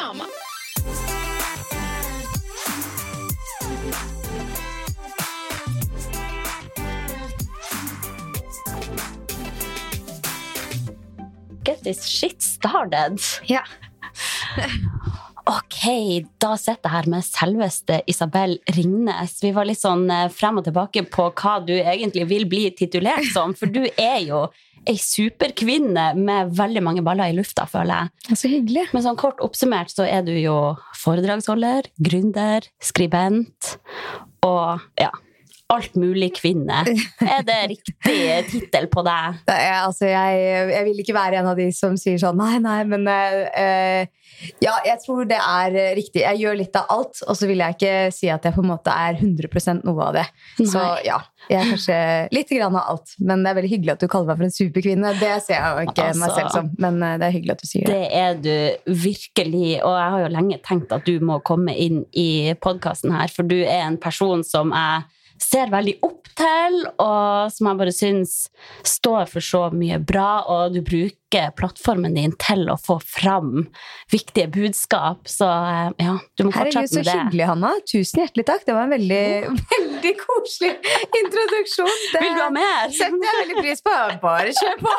mamma. Get this shit started. Ja. Ok, da sitter jeg her med selveste Isabel Ringnes. Vi var litt sånn eh, frem og tilbake på hva du egentlig vil bli titulert som, for du er jo ei superkvinne med veldig mange baller i lufta, føler jeg. Så hyggelig. Men sånn kort oppsummert så er du jo foredragsholder, gründer, skribent og ja, alt mulig kvinne. Er det riktig tittel på deg? Altså, jeg, jeg vil ikke være en av de som sier sånn nei, nei, men uh, Ja, jeg tror det er riktig. Jeg gjør litt av alt, og så vil jeg ikke si at jeg på en måte er 100 noe av det. Så ja, jeg er kanskje litt grann av alt. Men det er veldig hyggelig at du kaller meg for en superkvinne. Det ser jeg jo ikke meg Altså. selv som, men eh, det er hyggelig at du sier det. Det er du virkelig, og jeg har jo lenge tenkt at du må komme inn i podkasten her, for du er en person som jeg ser veldig opp til, og som jeg bare syns står for så mye bra, og du bruker plattformen din til å få fram viktige budskap, så eh, ja, du må fortsette så med det. hyggelig, Hanna. Tusen hjertelig takk. Det var en veldig, veldig koselig introduksjon. Det Vil du ha mer? setter jeg veldig pris på. Bare kjør på!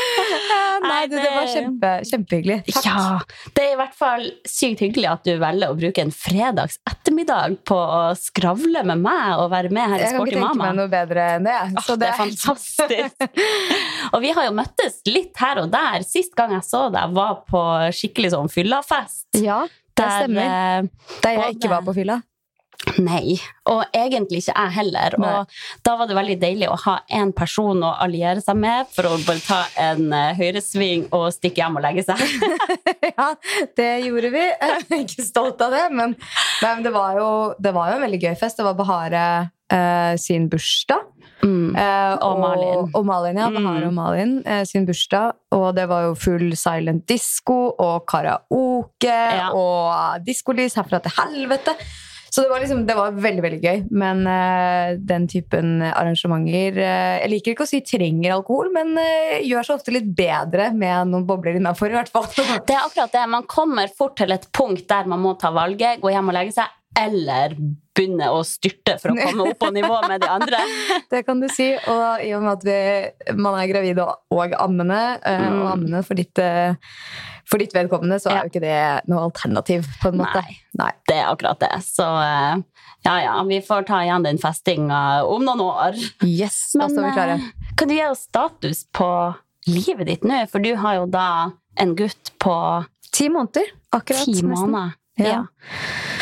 Nei, du, det var kjempe, kjempehyggelig. Takk. Ja, det er i hvert fall sykt hyggelig at du velger å bruke en fredags ettermiddag på å skravle med meg og være med her i Jeg kan ikke tenke meg noe bedre enn det. Åh, Så det er fantastisk. og vi har jo møttes litt her og der. Sist gang jeg så deg, var på skikkelig sånn fyllafest. Ja, det Der, stemmer. Der Da jeg både- ikke var på fylla. Nei, og egentlig ikke jeg heller. Nei. Og da var det veldig deilig å ha en person å alliere seg med for å bare ta en eh, høyresving og stikke hjem og legge seg. ja, det gjorde vi. Jeg er ikke stolt av det, men, nei, men det, var jo, det var jo en veldig gøy fest. Det var Bahare eh, sin bursdag. Mm. Eh, Og Malin. Og Malin, ja. Bahare Mm. og Malin eh, sin bursdag. Og det var jo full silent disco og karaoke Ja. og diskolys herfra til helvete. Så det var, liksom, det var veldig veldig gøy. Men uh, den typen arrangementer uh, Jeg liker ikke å si trenger alkohol, men uh, gjør seg ofte litt bedre med noen bobler innafor. Det er akkurat det. Man kommer fort til et punkt der man må ta valget, gå hjem og legge seg, eller begynne å styrte for å komme opp på nivå med de andre. Det kan du si. Og i og med at vi, man er gravid og, og ammende, eh, Mm. og ammende for ditt, eh, for ditt vedkommende, så er jo ikke det noe alternativ, på en måte. Nei. Nei. Det er akkurat det. Så eh, ja, ja, vi får ta igjen den festinga om noen år. Yes, Men, altså, vi klare. eh, kan du gi oss status på livet ditt nå? For du har jo da en gutt på Ti måneder, akkurat. ti måneder. Ja. Ja.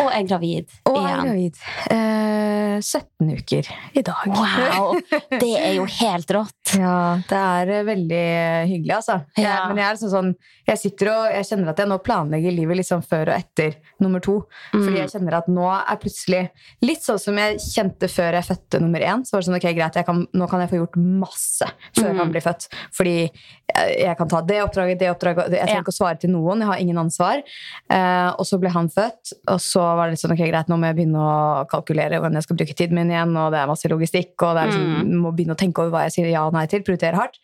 Og er gravid Og er gravid. Eh, 17 uker i dag. Wow! Det er jo helt rått. Ja, det er eh, veldig hyggelig, altså. Jeg, Ja. Men jeg er sånn, sånn Jeg sitter og jeg kjenner at jeg nå planlegger livet liksom før og etter nummer to. Fordi Mm. jeg kjenner at nå er plutselig Litt sånn som jeg kjente før jeg fødte nummer én. Så var det sånn, ok, greit, jeg kan, Nå kan jeg få gjort masse før Mm. han blir født. Fordi jeg, jeg kan ta det oppdraget, det oppdraget Jeg trenger Ja. å svare til noen. Jeg har ingen ansvar. Eh, og så ble han født, og så var det litt sånn, ok, greit, nå må jeg begynne å kalkulere hvordan jeg skal bruke tiden min igjen, og det er masse logistikk, og det er liksom, må begynne å tenke over hva jeg sier ja og nei til, prioritere hardt.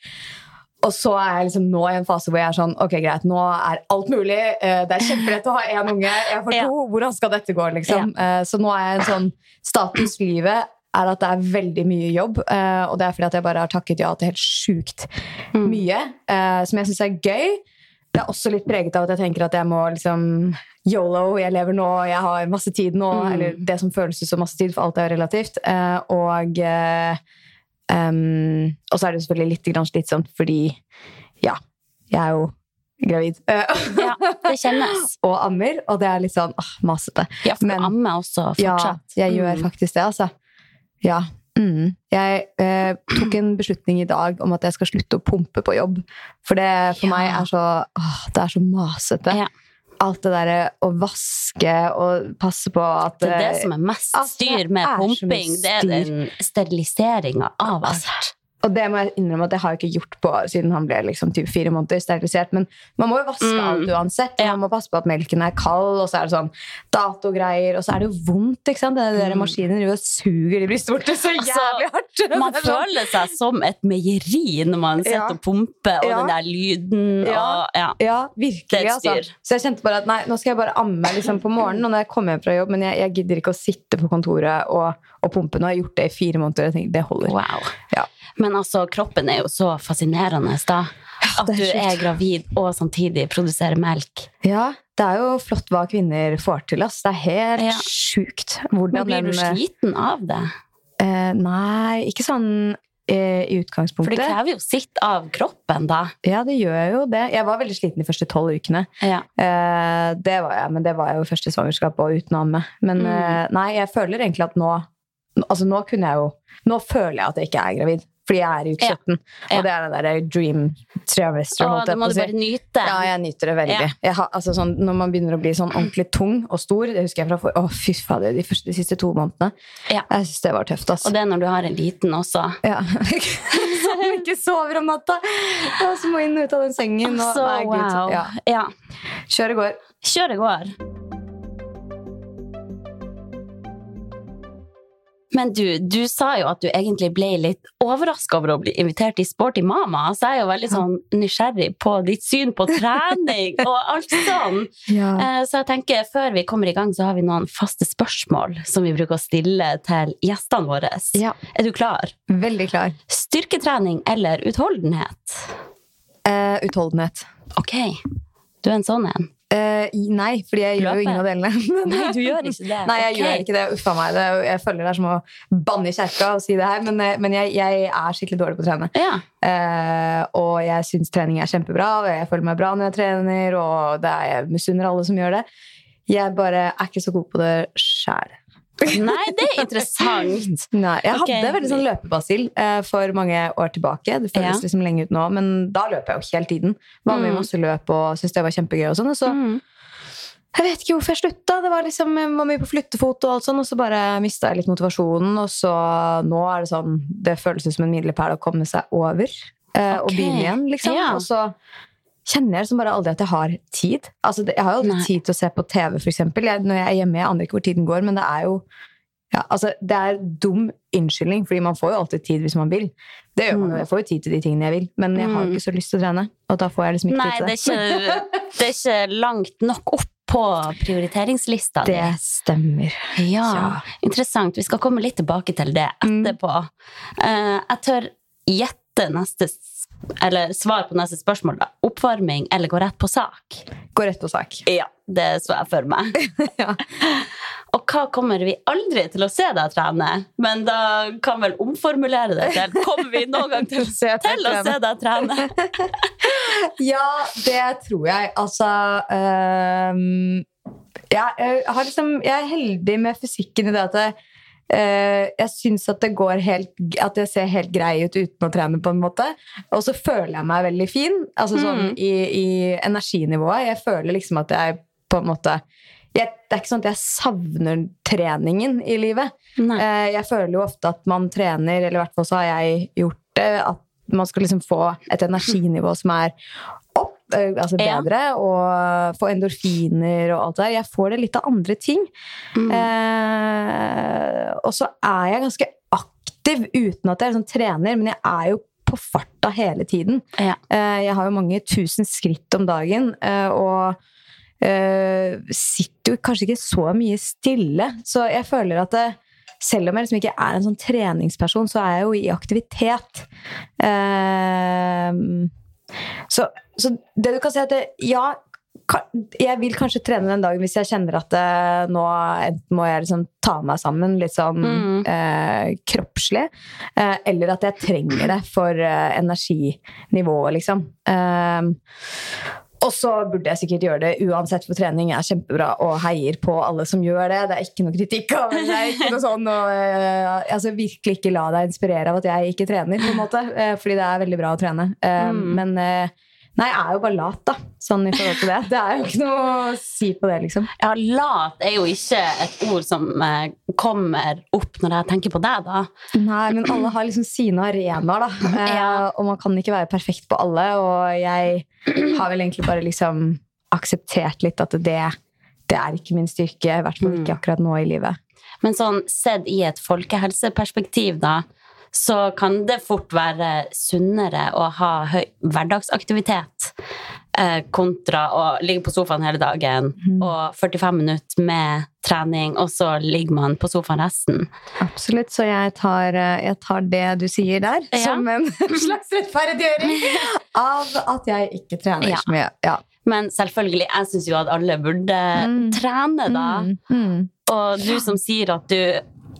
Og så er jeg liksom nå i en fase hvor jeg er sånn Ok, greit, nå er alt mulig. Eh, Det er kjempelett å ha én unge. Jeg får Ja. to. Hvordan skal dette gå, liksom? Eh, Så nå er jeg en sånn Status livet er at det er veldig mye jobb. eh, Og det er fordi at jeg bare har takket ja til helt sjukt Mm. mye. Som jeg syns er gøy. Det er også litt preget av at jeg tenker at jeg må liksom Yolo, jeg lever nå, jeg har masse tid nå. Mm. Eller det som føles som masse tid, for alt er relativt. Eh, Og eh, em, Og så er det selvfølgelig litt grann slitsomt fordi ja, jeg er jo gravid. Eh, Ja, det kjennes. og ammer, og det er litt sånn åh, masete. Ja, for du ammer også fortsatt. Ja, jeg gjør Mm. faktisk det, altså. Ja. Mm. Jeg eh, tok en beslutning i dag om at jeg skal slutte å pumpe på jobb. For det for Ja. meg er så åh, Det er så masete. Ja. Alt det derre å vaske og passe på at Det er det eh, som er mest Altså, styr med pumping. Det er den steriliseringa av alt. Og det må jeg innrømme at jeg har ikke gjort på siden han ble liksom typ fire måneder sterilisert. Men man må jo vaske Mm. alt uansett. Man må passe på at melken er kald, og så er det sånn datogreier, og så er det jo vondt. ikke sant? Det der Mm. maskinen driver og suger i brystvortet så Altså, jævlig hardt. Man sånn- føler seg som et meieri når man sitter Ja. og pumper, og Ja. den der lyden Ja. og ja. Ja, virkelig. Altså. Så jeg kjente bare at nei, nå skal jeg bare amme liksom, på morgenen og når jeg kommer hjem fra jobb, men jeg, jeg gidder ikke å sitte på kontoret og, og pumpe. Nå har jeg gjort det i fire måneder, og jeg tenker det holder. Wow. Ja. Men altså, kroppen er jo så fascinerende da. At du er gravid og samtidig produserer melk. Ja, det er jo flott hva kvinner får til. Ass. Det er helt Ja. sjukt. Men blir du den, sliten av det? eh, Nei, ikke sånn eh, i For det krever jo sitt av kroppen, da. Ja, det gjør jo det. Jeg var veldig sliten de første tolv ukene. Ja. Eh, det var jeg, men det var jeg jo første svangerskap og uten å amme. Men Mm. eh, nei, jeg føler egentlig at nå Altså nå kunne jeg jo Nå føler jeg at jeg ikke er gravid. Fordi jeg er i uke 17. Ja. Og det er den derre dream trimester, da det må du bare nyte. Ja, jeg nyter det veldig. Ja. Har, altså sånn, når man begynner å bli sånn ordentlig tung og stor Det husker jeg fra for, Å, fy fader, de, første, de siste to månedene. Ja. Jeg syns det var tøft, altså. Og det er når du har en liten også. Ja. Som ikke sover om natta! Og så må inn og ut av den sengen. Og, altså, nei, Gud, wow. ja. Ja. Kjøret går. Kjøret går. Men du, du sa jo at du egentlig ble litt overraska over å bli invitert i Sporty mama. Så jeg er jo veldig sånn nysgjerrig på ditt syn på trening og alt sånn. Ja. Eh, Så jeg tenker, før vi kommer i gang, så har vi noen faste spørsmål som vi bruker å stille til gjestene våre. ja. Er du klar? Veldig klar. Styrketrening eller utholdenhet? Uh, utholdenhet. Ok, du er en sånn en. I- nei, fordi jeg gjør jo ingen av delene. Nei, du gjør ikke det. Nei, jeg okay. gjør ikke det. Uffa meg. Det, er jeg føler det er som å banne i kjerka og si det her, men, eh, men jeg, jeg er skikkelig dårlig på å trene. Ja. Uh, og jeg syns trening er kjempebra, og jeg føler meg bra når jeg trener, og det er, jeg misunner alle som gjør det. Jeg bare er ikke så god på det sjæl. Nei, det er interessant. Nei, jeg okay. hadde veldig sånn løpebasil eh, for mange år tilbake. Det føles Ja. liksom lenge ut nå, men da løper jeg jo hele tiden. Var med i Mm. masse løp og syntes det var kjempegøy. og sånn, og så Mm. Jeg vet ikke hvorfor jeg slutta. Det var liksom, jeg var mye på flyttefot, og alt sånn, og så bare mista jeg litt motivasjonen. Og så nå er det sånn Det føles som en milepæl å komme seg over eh, og begynne igjen, liksom. Ja. Og så kjenner jeg liksom bare aldri at jeg har tid. Altså, jeg har jo aldri Nei. tid til å se på TV, eksempel. Når jeg er hjemme, jeg aner ikke hvor tiden går, men det er jo ja, altså, det er dum unnskyldning, fordi man får jo alltid tid hvis man vil. Det gjør man jo, Mm. Jeg får jo tid til de tingene jeg vil, men jeg har jo Mm. ikke så lyst til å trene. Og da får jeg liksom ikke Nei, tid det til er, det. ikke, det er ikke langt nok opp på prioriteringslista. Det stemmer. Ja, Ja. interessant. Vi skal komme litt tilbake til det Mm. etterpå. Eh, jeg tør gjette neste eller svar på neste spørsmål. da. Oppvarming eller gå rett på sak? Gå rett på sak. Ja, det så jeg for meg. Ja. Og hva kommer vi aldri til å se deg trene? Men da kan vel omformulere det til Kommer vi noen gang til, til, til å se deg trene? Ja, det tror jeg. Altså um, jeg, jeg, har liksom, jeg er heldig med fysikken i det at øh, jeg syns at det går helt At jeg ser helt grei ut uten å trene, på en måte. Og så føler jeg meg veldig fin. Altså sånn Mm. i, i energinivået. Jeg føler liksom at jeg på en måte jeg, Det er ikke sånn at jeg savner treningen i livet. Eh, Jeg føler jo ofte at man trener, eller i hvert fall så har jeg gjort det, at man skal liksom få et energinivå som er opp, eh, altså Ja. bedre, og få endorfiner og alt det der. Jeg får det litt av andre ting. Mm. Eh, og så er jeg ganske aktiv uten at jeg liksom trener, men jeg er jo på farta hele tiden. Ja. Eh, jeg har jo mange tusen skritt om dagen, eh, og eh, sitter jo kanskje ikke så mye stille. Så jeg føler at det, selv om jeg liksom ikke er en sånn treningsperson, så er jeg jo i aktivitet. Eh, så, så det du kan si er at det, ja, jeg vil kanskje trene den dagen hvis jeg kjenner at eh, nå enten må jeg liksom ta meg sammen litt sånn Mm. eh, kroppslig, eh, eller at jeg trenger det for eh, energinivået, liksom. Og så burde jeg sikkert gjøre det uansett, for trening er kjempebra og heier på alle som gjør det. Det er ikke noe kritikk av det. er ikke noe sånn, og, uh, altså, Virkelig ikke la deg inspirere av at jeg ikke trener, på en måte, Uh, fordi det er veldig bra å trene. Eh, Men eh, nei, jeg er jo bare lat, da, sånn i forhold til det. Det er jo ikke noe å si på det, liksom. Ja, lat er jo ikke et ord som eh, kommer opp når jeg tenker på deg, da. Nei, men alle har liksom sine arenaer, da. Eh, Ja. Og man kan ikke være perfekt på alle. Og jeg har vel egentlig bare liksom akseptert litt at det, det er ikke min styrke. I hvert fall ikke akkurat nå i livet. Men sånn sett i et folkehelseperspektiv, da, så kan det fort være sunnere å ha høy hverdagsaktivitet eh, kontra å ligge på sofaen hele dagen og 45 minutter med trening, og så ligger man på sofaen resten. Absolutt, så jeg tar, eh, jeg tar det du sier der, Ja. som en slags rettferdiggjøring av at jeg ikke trener Ja. så mye. Ja. Men selvfølgelig, jeg syns jo at alle burde trene, da. Mm, mm. Og du som sier at du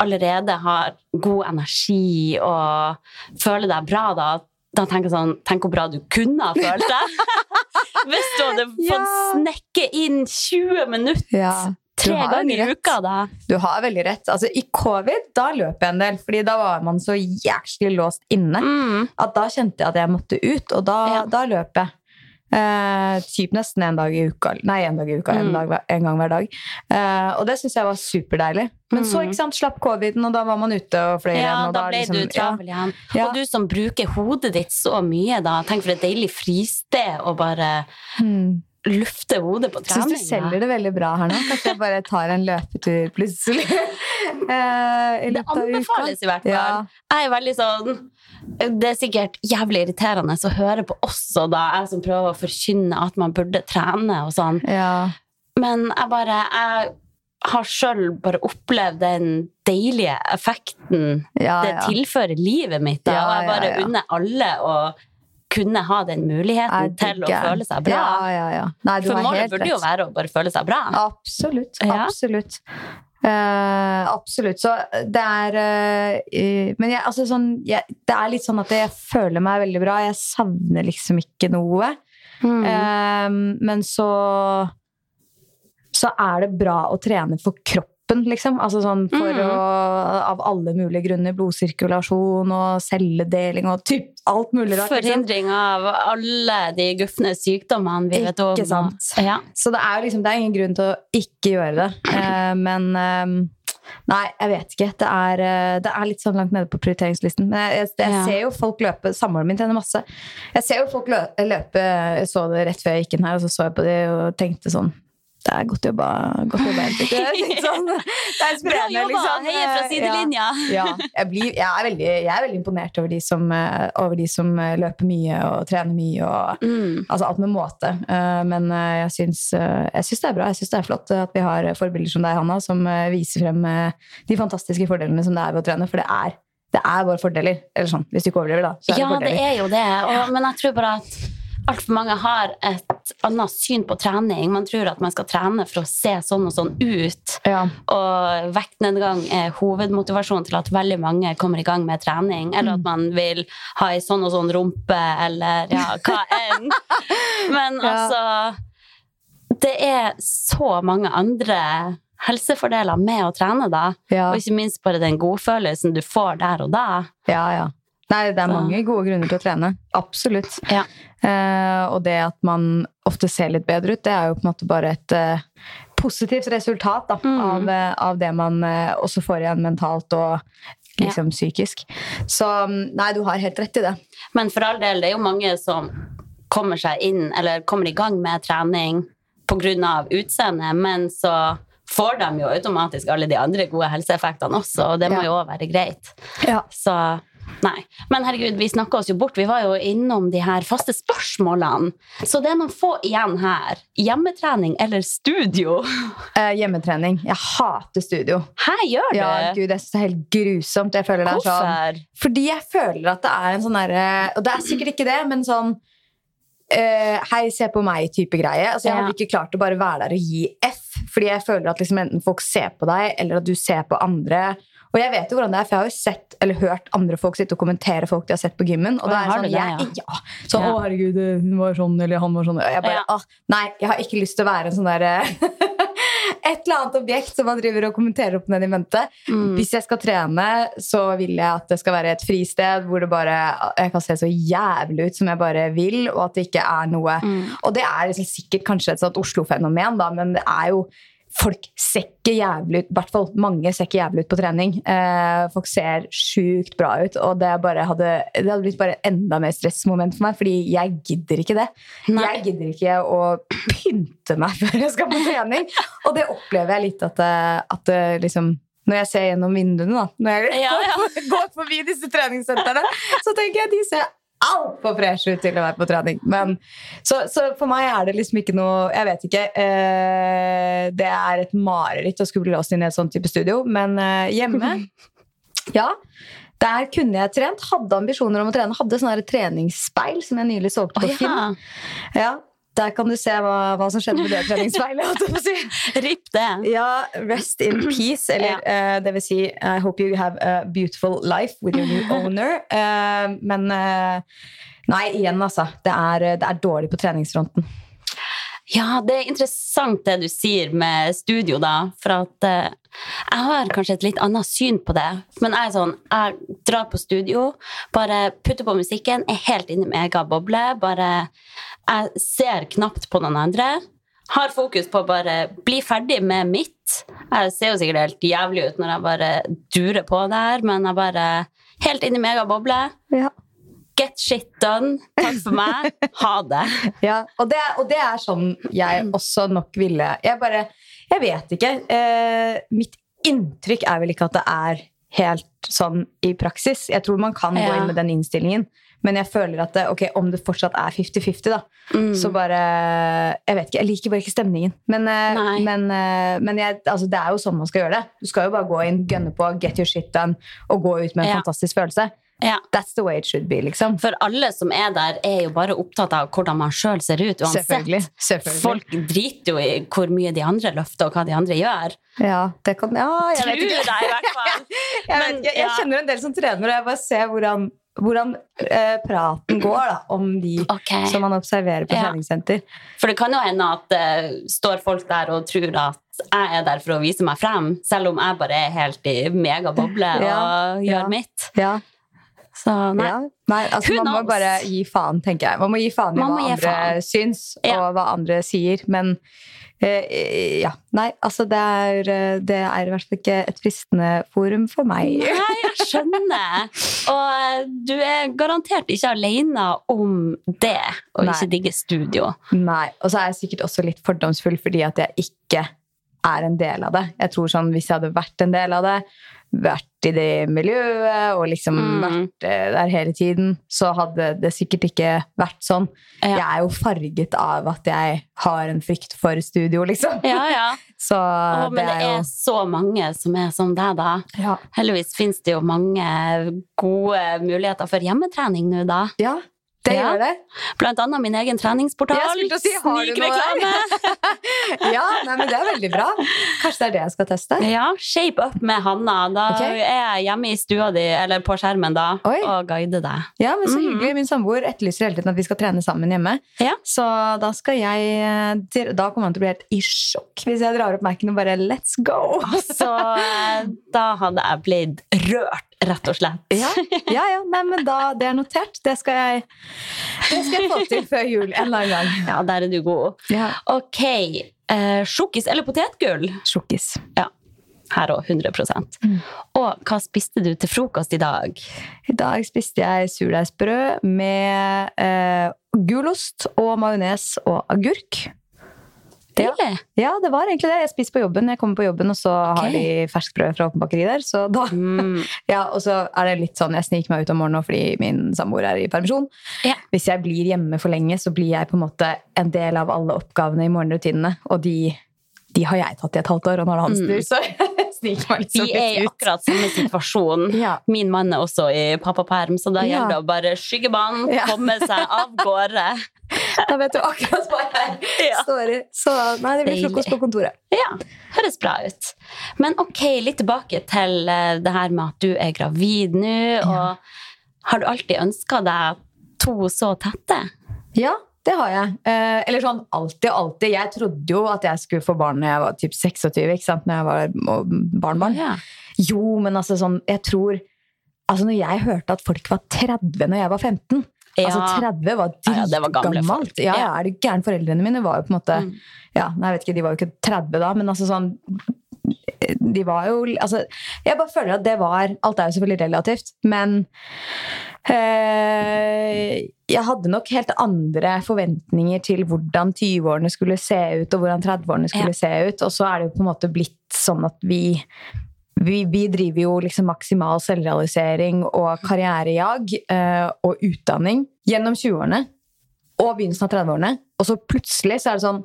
allerede har god energi og føler deg bra, da, da tenker jeg sånn Tenk hvor bra du kunne ha følt deg! Hvis du hadde fått Ja. snekke inn 20 minutter Ja, tre ganger i uka, da. Du har veldig rett. Altså, I covid da løp jeg en del, Fordi da var man så jæklig låst inne. Mm. At da kjente jeg at jeg måtte ut, og da, Ja. da løp jeg. Eh, typ nesten en dag i uka. Nei, en dag i uka. En, Mm. dag, en gang hver dag. Eh, og det syns jeg var superdeilig. Men så Mm. ikke sant, slapp coviden, og da var man ute og fløy Ja, igjen. Og da ble liksom- du travel igjen. Ja. Og du som bruker hodet ditt så mye, da. Tenk for et deilig fristed å bare Ja. Hmm. lufte hodet på trening. Syns du selger det veldig bra her nå. Kanskje jeg bare tar en løpetur plutselig. Eh, i Det anbefales i hvert fall. Ja. Jeg er veldig sånn Det er sikkert jævlig irriterende å høre på også, da, jeg som prøver å forkynne at man burde trene og sånn. Ja. Men jeg bare Jeg har sjøl bare opplevd den deilige effekten Ja, det tilfører livet mitt. Da, og jeg bare unner alle å kunne ha den muligheten til å føle seg bra. Ja, ja, ja. Nei, du For målet burde jo være å bare føle seg bra. Absolutt. Absolutt. Eh, absolutt. Så det er eh, Men jeg, altså sånn, jeg, det er litt sånn at jeg føler meg veldig bra. Jeg savner liksom ikke noe. Mm. Uh, men så Så er det bra å trene for kroppen, liksom. Altså sånn for Mm. å Av alle mulige grunner. Blodsirkulasjon og celledeling og typ alt mulig rart. Liksom. Forhindring av alle de gufne sykdommene vi vet om. Ikke sant. Ja. Så det er liksom, det er ingen grunn til å ikke gjøre det. Eh, men eh, Nei, jeg vet ikke. Det er, eh, det er litt sånn langt nede på prioriteringslisten. Men jeg, jeg, jeg Ja. ser jo folk løpe. Samboeren min trener masse. Jeg ser jo folk lø- løpe Jeg så det rett før jeg gikk inn her, og så så jeg på det og tenkte sånn Det er godt jobba. Godt jobba Henrik. Det sånn, det er Bra jobba! liksom. Heier fra sidelinja! Ja, ja. Jeg, blir, jeg, er veldig, jeg er veldig imponert over de som, eh, over de som eh, løper mye og trener mye. og Mm. Altså alt med måte. Eh, men jeg syns, jeg syns det er bra. Jeg syns det er flott at vi har forbilder som deg, Hanna, som viser frem de fantastiske fordelene som det er ved å trene. For det er, det er våre fordeler. Eller sånn, hvis du ikke overdriver, da. Så Ja, det det er jo det. Og, men jeg tror bare at altfor mange har et annet syn på trening. Man tror at man skal trene for å se sånn og sånn ut. Ja. Og vektnedgang er hovedmotivasjonen til at veldig mange kommer i gang med trening. Eller Mm. at man vil ha ei sånn og sånn rumpe, eller ja, hva enn. Men Ja. altså Det er så mange andre helsefordeler med å trene, da. Ja. Og ikke minst bare den godfølelsen du får der og da. ja, ja. Nei, det er mange gode grunner til å trene. Absolutt. Ja. Eh, og det at man ofte ser litt bedre ut, det er jo på en måte bare et eh, positivt resultat da, Mm. av, eh, av det man også får igjen mentalt og liksom psykisk. Så mm, nei, du har helt rett i det. Men for all del, det er jo mange som kommer seg inn, eller kommer i gang med trening pga. utseendet, men så får de jo automatisk alle de andre gode helseeffektene også, og det må Ja. jo òg være greit. Ja. Så nei. Men herregud, vi snakka oss jo bort. Vi var jo innom de her faste spørsmålene. Så det er noen få igjen her. Hjemmetrening eller studio? Eh, hjemmetrening. Jeg hater studio. Her gjør du! Ja, gud, jeg det er helt grusomt. Jeg føler det er sånn Hvorfor? Fordi jeg føler at det er en sånn derre Og det er sikkert ikke det, men sånn Uh, Hei, se på meg-type greie. Altså, jeg Ja. hadde ikke klart å bare være der og gi F Fordi jeg føler at liksom enten folk ser på deg, eller at du ser på andre. Og jeg vet jo hvordan det er, for jeg har jo sett eller hørt andre folk sitte og kommentere folk de har sett på gymmen. Og da er det sånn, det, jeg, ja. Så, Ja. å herregud, hun var sånn, eller han var sånn. Og jeg bare, ah, nei, jeg har ikke lyst til å være en sånn der Et eller annet objekt som man driver og kommenterer opp ned i mente. Mm. Hvis jeg skal trene, så vil jeg at det skal være et fristed hvor det bare, jeg kan se så jævlig ut som jeg bare vil, og at det ikke er noe Mm. Og det er liksom sikkert kanskje et sånt Oslo-fenomen, men det er jo Folk ser ikke jævlig ut, i hvert fall mange ser ikke jævlig ut på trening. Eh, folk ser sjukt bra ut, og det, hadde, det hadde blitt bare enda mer stressmoment for meg, fordi jeg gidder ikke det. Nei. Jeg gidder ikke å pynte meg før jeg skal på trening, og det opplever jeg litt at, at det liksom når jeg ser gjennom vinduene, da, når jeg Ja, ja. går forbi disse treningssentrene, så tenker jeg de ser altfor fresh ut til å være på trening. Men, så, så for meg er det liksom ikke noe Jeg vet ikke. Eh, det er et mareritt å skulle bli låst inn i et sånt type studio, men eh, hjemme Ja. Der kunne jeg trent. Hadde ambisjoner om å trene. Hadde sånn treningsspeil som jeg nylig solgte på Å, Finn. ja. Ja, der kan du se hva, hva som skjedde med det treningsspeilet. si. Ripp det. Ja, rest in peace. Eller eh, det vil si I hope you have a beautiful life with your new owner. Uh, men uh, nei, igjen, altså. Det er, det er dårlig på treningsfronten. Ja, det er interessant det du sier med studio, da. For at eh, jeg har kanskje et litt annet syn på det. Men jeg er sånn, jeg drar på studio, bare putter på musikken, er helt inne i egen boble. Bare Jeg ser knapt på noen andre. Har fokus på å bare bli ferdig med mitt. Jeg ser jo sikkert helt jævlig ut når jeg bare durer på der, men jeg bare helt inne i egen. Ja. Get shit done. Takk for meg. Ha det. Ja, og det, og det er sånn jeg også nok ville Jeg bare Jeg vet ikke. Eh, mitt inntrykk er vel ikke at det er helt sånn i praksis. Jeg tror man kan gå inn med den innstillingen. Men jeg føler at det, ok, om det fortsatt er 50-50, da, Mm. så bare Jeg vet ikke, jeg liker bare ikke stemningen. Men, eh, men, eh, men jeg, altså, det er jo sånn man skal gjøre det. Du skal jo bare gå inn, gønne på, get your shit done, og gå ut med en Ja. fantastisk følelse. Ja. That's the way it should be, liksom. For alle som er der, er jo bare opptatt av hvordan man sjøl ser ut. Uansett. Selvfølgelig. Selvfølgelig. Folk driter jo i hvor mye de andre løfter, og hva de andre gjør. Ja, det kan Ja, jeg Tror vet ikke. Deg, i hvert fall. Jeg, Men, vet ikke, jeg ja. kjenner en del som trener, og jeg bare ser hvordan, hvordan eh, praten går da, om de okay. som man observerer på Ja. treningssenter. For det kan jo hende at det står folk der og tror at jeg er der for å vise meg frem, selv om jeg bare er helt i megaboble Ja, og ja. gjør mitt. Ja, Så nei. ja. Nei, altså, man må bare gi faen, tenker jeg. Man må gi faen i hva andre faen. syns, Ja. og hva andre sier. Men eh, ja. Nei, altså det er, eh, det er i hvert fall ikke et fristende forum for meg. Nei, jeg skjønner. Og eh, du er garantert ikke alene om det, å Nei. ikke digge studio. Nei, Og så er jeg sikkert også litt fordomsfull fordi at jeg ikke er en del av det. Jeg tror sånn, Hvis jeg hadde vært en del av det, vært i det miljøet og liksom Mm. vært eh, der hele tiden, så hadde det sikkert ikke vært sånn. Ja. Jeg er jo farget av at jeg har en frykt for studio, liksom. Ja, ja. Så Å, men det det er jo er så mange som er som deg, da. ja. Heldigvis finnes det jo mange gode muligheter for hjemmetrening nå, da. ja, det Ja. gjør det. Blant annet min egen treningsportal. Si, Snikreklame. Ja, nei, men Det er veldig bra. Kanskje det er det jeg skal teste? Ja, Shape up med Hanna. Da okay. er jeg hjemme i stua di, eller på skjermen, da, Oi. og guider deg. Ja, men så hyggelig. Min samboer etterlyser hele tiden at vi skal trene sammen hjemme. Ja. Så da skal jeg til- Da kommer han til å bli helt i sjokk hvis jeg drar opp Mac-en og bare let's go! Så eh, da hadde jeg blitt rørt, rett og slett. Ja, ja, ja. Nei, men da, det er notert. Det skal jeg, det skal jeg få til før jul en eller annen gang. Ja, der er du god. Ja. Ok. Eh, Sjokkis eller potetgull? Sjokkis. Ja. Her òg, 100 Mm. Og hva spiste du til frokost i dag? I dag spiste jeg surdeigsbrød med eh, gulost og majones og agurk. Deilig. Ja, det var egentlig det. Jeg spiser på jobben. Jeg kommer på jobben, og så okay. har de ferskbrød fra Åpen bakeri der. Så da Mm. Ja, og så er det litt sånn, jeg sniker meg ut om morgenen fordi min samboer er i permisjon. Ja. Hvis jeg blir hjemme for lenge, så blir jeg på en måte en del av alle oppgavene i morgenrutinene. Og de, de har jeg tatt i et halvt år, og nå er det hans Mm. tur, så jeg sniker meg liksom Vi er i akkurat samme situasjon. Ja. Min mann er også i pappaperm, så da gjelder det å bare skyggebanen, Ja. komme seg av gårde. Da vet du akkurat hva jeg Ja. står i. Så nei, det blir frokost på kontoret. Ja, høres bra ut. Men ok, litt tilbake til eh, det her med at du er gravid nå. Og har du alltid ønska deg to så tette? Ja, det har jeg. Eh, eller sånn alltid og alltid. Jeg trodde jo at jeg skulle få barn når jeg var typ 26, ikke sant? Når jeg var barn-barn. Ja. Jo, men altså sånn, jeg tror Altså når jeg hørte at folk var 30 når jeg var 15 Altså 30 var Ja, ja, det var gamle dritgammelt. Ja, Ja. er du gæren? Foreldrene mine var jo på en måte Mm. Ja, nei, jeg vet ikke, de var jo ikke 30 da, men altså sånn De var jo Altså, jeg bare føler at det var Alt er jo selvfølgelig relativt, men eh, jeg hadde nok helt andre forventninger til hvordan 20-årene skulle se ut, og hvordan 30-årene skulle se ut. Og så er det jo på en måte blitt sånn at vi vi, vi driver jo liksom maksimal selvrealisering og karrierejag eh, og utdanning gjennom 20-årene og begynnelsen av 30-årene. Og så plutselig så er det sånn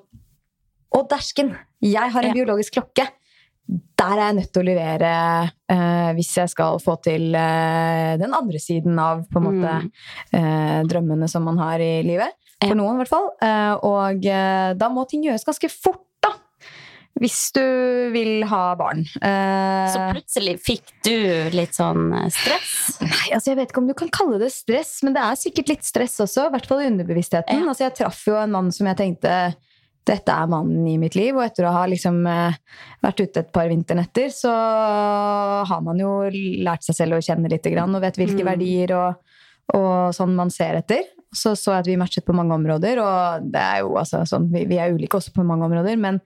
Å, dersken! Jeg har en Ja. biologisk klokke! Der er jeg nødt til å levere eh, hvis jeg skal få til eh, den andre siden av på en måte Mm. eh, drømmene som man har i livet. For noen, i hvert fall. Eh, og eh, da må ting gjøres ganske fort. Hvis du vil ha barn. Uh, Så plutselig fikk du litt sånn eh, stress? Nei, altså Jeg vet ikke om du kan kalle det stress, men det er sikkert litt stress også. I hvert fall i underbevisstheten. Ja. Altså Jeg traff jo en mann som jeg tenkte dette er mannen i mitt liv. Og etter å ha liksom eh, vært ute et par vinternetter, så har man jo lært seg selv å kjenne litt og vet hvilke Mm. verdier og, og sånn man ser etter. Så så jeg at vi matchet på mange områder, og det er jo altså sånn, vi, vi er ulike også på mange områder, men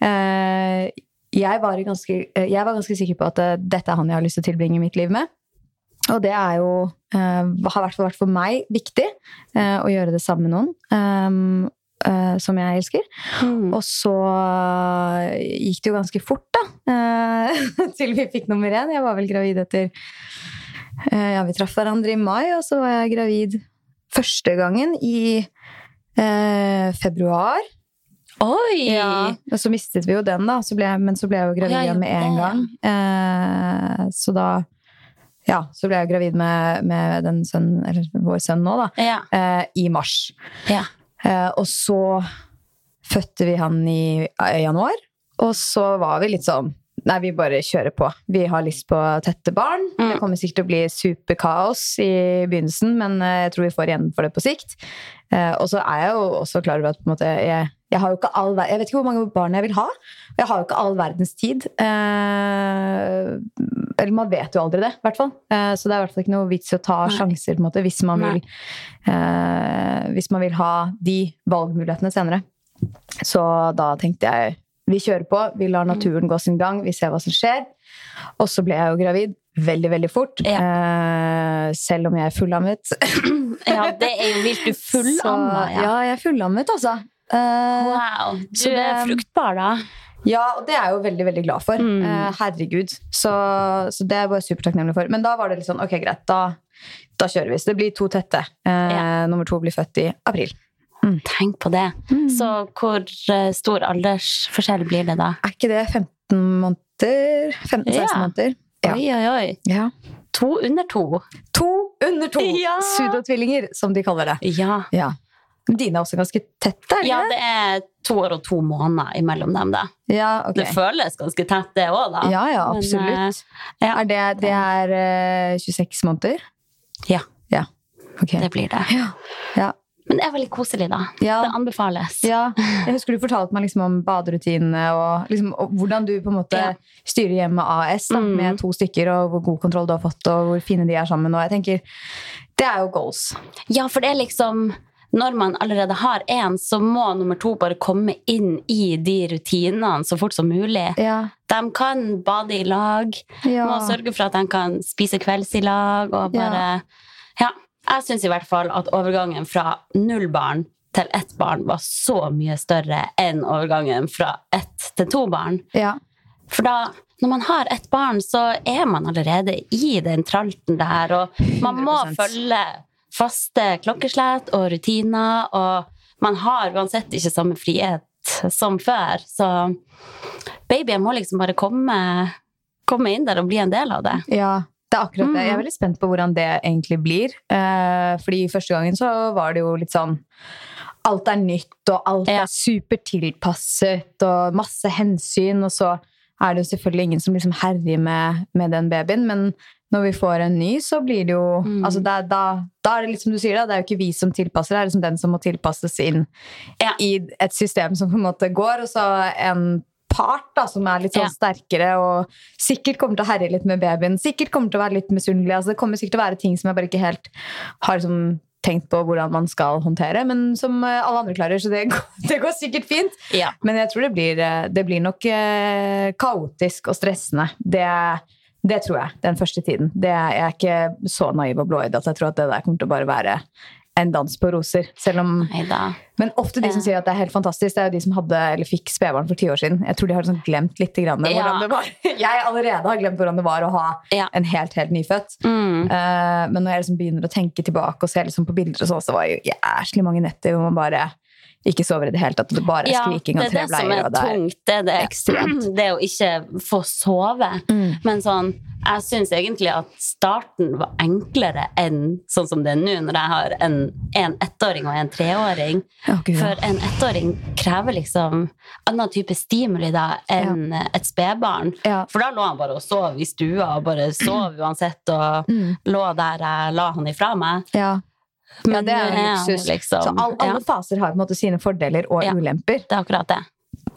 jeg, var ganske, eh, jeg var ganske sikker på at eh, dette er han jeg har lyst til å tilbringe mitt liv med. Og det er jo, eh, har i hvert fall vært for meg viktig eh, å gjøre det samme med noen eh, som jeg elsker. Mm. Og så eh, gikk det jo ganske fort, da. eh, til vi fikk nummer én. Jeg var vel gravid etter eh, Ja, vi traff hverandre i mai, og så var jeg gravid første gangen i eh, februar. Oi! Og så mistet vi jo den, da. Så ble men så ble jeg jo gravid igjen med en gang. Eh, så da Ja, så ble jeg gravid med, med den sønnen, eller vår sønn nå, da. Ja. Eh, I mars. ja. Eh, og så fødte vi han i i, januar. Og så var vi litt sånn Nei, vi bare kjører på. Vi har lyst på tette barn. Mm. Det kommer sikkert til å bli superkaos i begynnelsen, men eh, jeg tror vi får igjen for det på sikt. Eh, og så er jeg jo også klar over at måte, jeg, jeg har jo ikke all Jeg vet ikke hvor mange barn jeg vil ha. og Jeg har jo ikke all verdens tid. Eh, eller man vet jo aldri det, i hvert fall. Eh, så det er i hvert fall ikke noe vits i å ta Nei. sjanser måte, hvis man vil eh, hvis man vil ha de valgmulighetene senere. Så da tenkte jeg vi kjører på, vi lar naturen gå sin gang, vi ser hva som skjer. Og så ble jeg jo gravid veldig, veldig fort. Eh, selv om jeg er fullammet. ja, det er jo vilt. Du fullamma, ja. Ja, jeg er fullammet, altså. Eh, Wow. Du så det- er fruktbar, da. ja, og det er jeg jo veldig veldig glad for. Mm. Eh, herregud. Så, så det er jeg bare supertakknemlig for. Men da var det litt sånn, ok, greit, da, da kjører vi. Så det blir to tette. Eh, Ja. Nummer to blir født i april. Tenk på det. Så hvor stor aldersforskjell blir det da? Er ikke det 15 måneder? 15-16 Ja. måneder? Ja. Oi, oi, oi. ja. To under to. To under to! Ja. Sudotvillinger, som de kaller det. Ja. Ja. Dine er også ganske tette, Eller? ja, det? er to år og to måneder imellom dem, da. Ja, okay. Det føles ganske tett, det òg, da. Ja, ja, Men, absolutt. ja. Er det, det er eh, 26 måneder? Ja, Ja. Okay. det blir det. Ja. Ja. Men det er veldig koselig, da. Ja. Det anbefales. Ja, jeg husker du fortalte meg liksom om baderutinene og, liksom, og hvordan du på en måte Ja. styrer hjemme AS da, Mm. med to stykker, og hvor god kontroll du har fått, og hvor fine de er sammen. Og jeg tenker, det er jo goals. Ja, for det er liksom Når man allerede har én, så må nummer to bare komme inn i de rutinene så fort som mulig. Ja. De kan bade i lag, Ja. må sørge for at de kan spise kvelds i lag. Og bare Ja. Jeg syns i hvert fall at overgangen fra null barn til ett barn var så mye større enn overgangen fra ett til to barn. ja. For da, når man har ett barn, så er man allerede i den tralten der, og man må 100%. følge faste klokkeslett og rutiner, og man har uansett ikke samme frihet som før. Så babyen må liksom bare komme, komme inn der og bli en del av det. Ja, det er akkurat det. Jeg er Mm. veldig spent på hvordan det egentlig blir. Eh, fordi første gangen så var det jo litt sånn alt er nytt, og alt Ja. er supertilpasset, og masse hensyn, og så er det jo selvfølgelig ingen som liksom herjer med, med den babyen, men når vi får en ny, så blir det jo Mm. altså det er, da, da er det litt som du sier, da, det er jo ikke vi som tilpasser, det er liksom den som må tilpasses inn Ja. i et system som på en måte går, og så en part da, som er litt sånn Ja. sterkere og sikkert kommer til å herje litt med babyen, sikkert kommer til å være litt misunnelig. Altså, det kommer sikkert til å være ting som jeg bare ikke helt har liksom, tenkt på hvordan man skal håndtere, men som eh, alle andre klarer, så det går, det går sikkert fint. Ja. Men jeg tror det blir, eh, det blir nok eh, kaotisk og stressende. Det, det tror jeg, den første tiden. Det, jeg er ikke så naiv og blåøyd at jeg tror at det der kommer til å bare være en dans på roser. Selv om Neida. men ofte de som sier at det er helt fantastisk, det er jo de som hadde, eller fikk spedbarn for ti år siden. Jeg tror de har sånn glemt litt grann Ja. hvordan det var. Jeg allerede har glemt hvordan det var å ha Ja. en helt, helt nyfødt. Mm. Uh, men når jeg liksom begynner å tenke tilbake og se liksom på bilder, og så, så var det jo jævlig mange netter hvor man bare ikke sover i det hele tatt. Det bare er Ja, skriking det og tre bleier. det som bleier. er det er tungt. Det er det, ekstremt. det å ikke få sove. Mm. Men sånn, jeg syns egentlig at starten var enklere enn sånn som det er nå, når jeg har en, en ettåring og en treåring. Ja. For en ettåring krever liksom annen type stimuli da enn et spedbarn. Ja. For da lå han bare og sov i stua og bare sov uansett, og Mm. lå der jeg la han ifra meg. Ja. ja, det er jo luksus. Liksom, så all, alle ja, faser har på en måte sine fordeler og ulemper. det er akkurat det.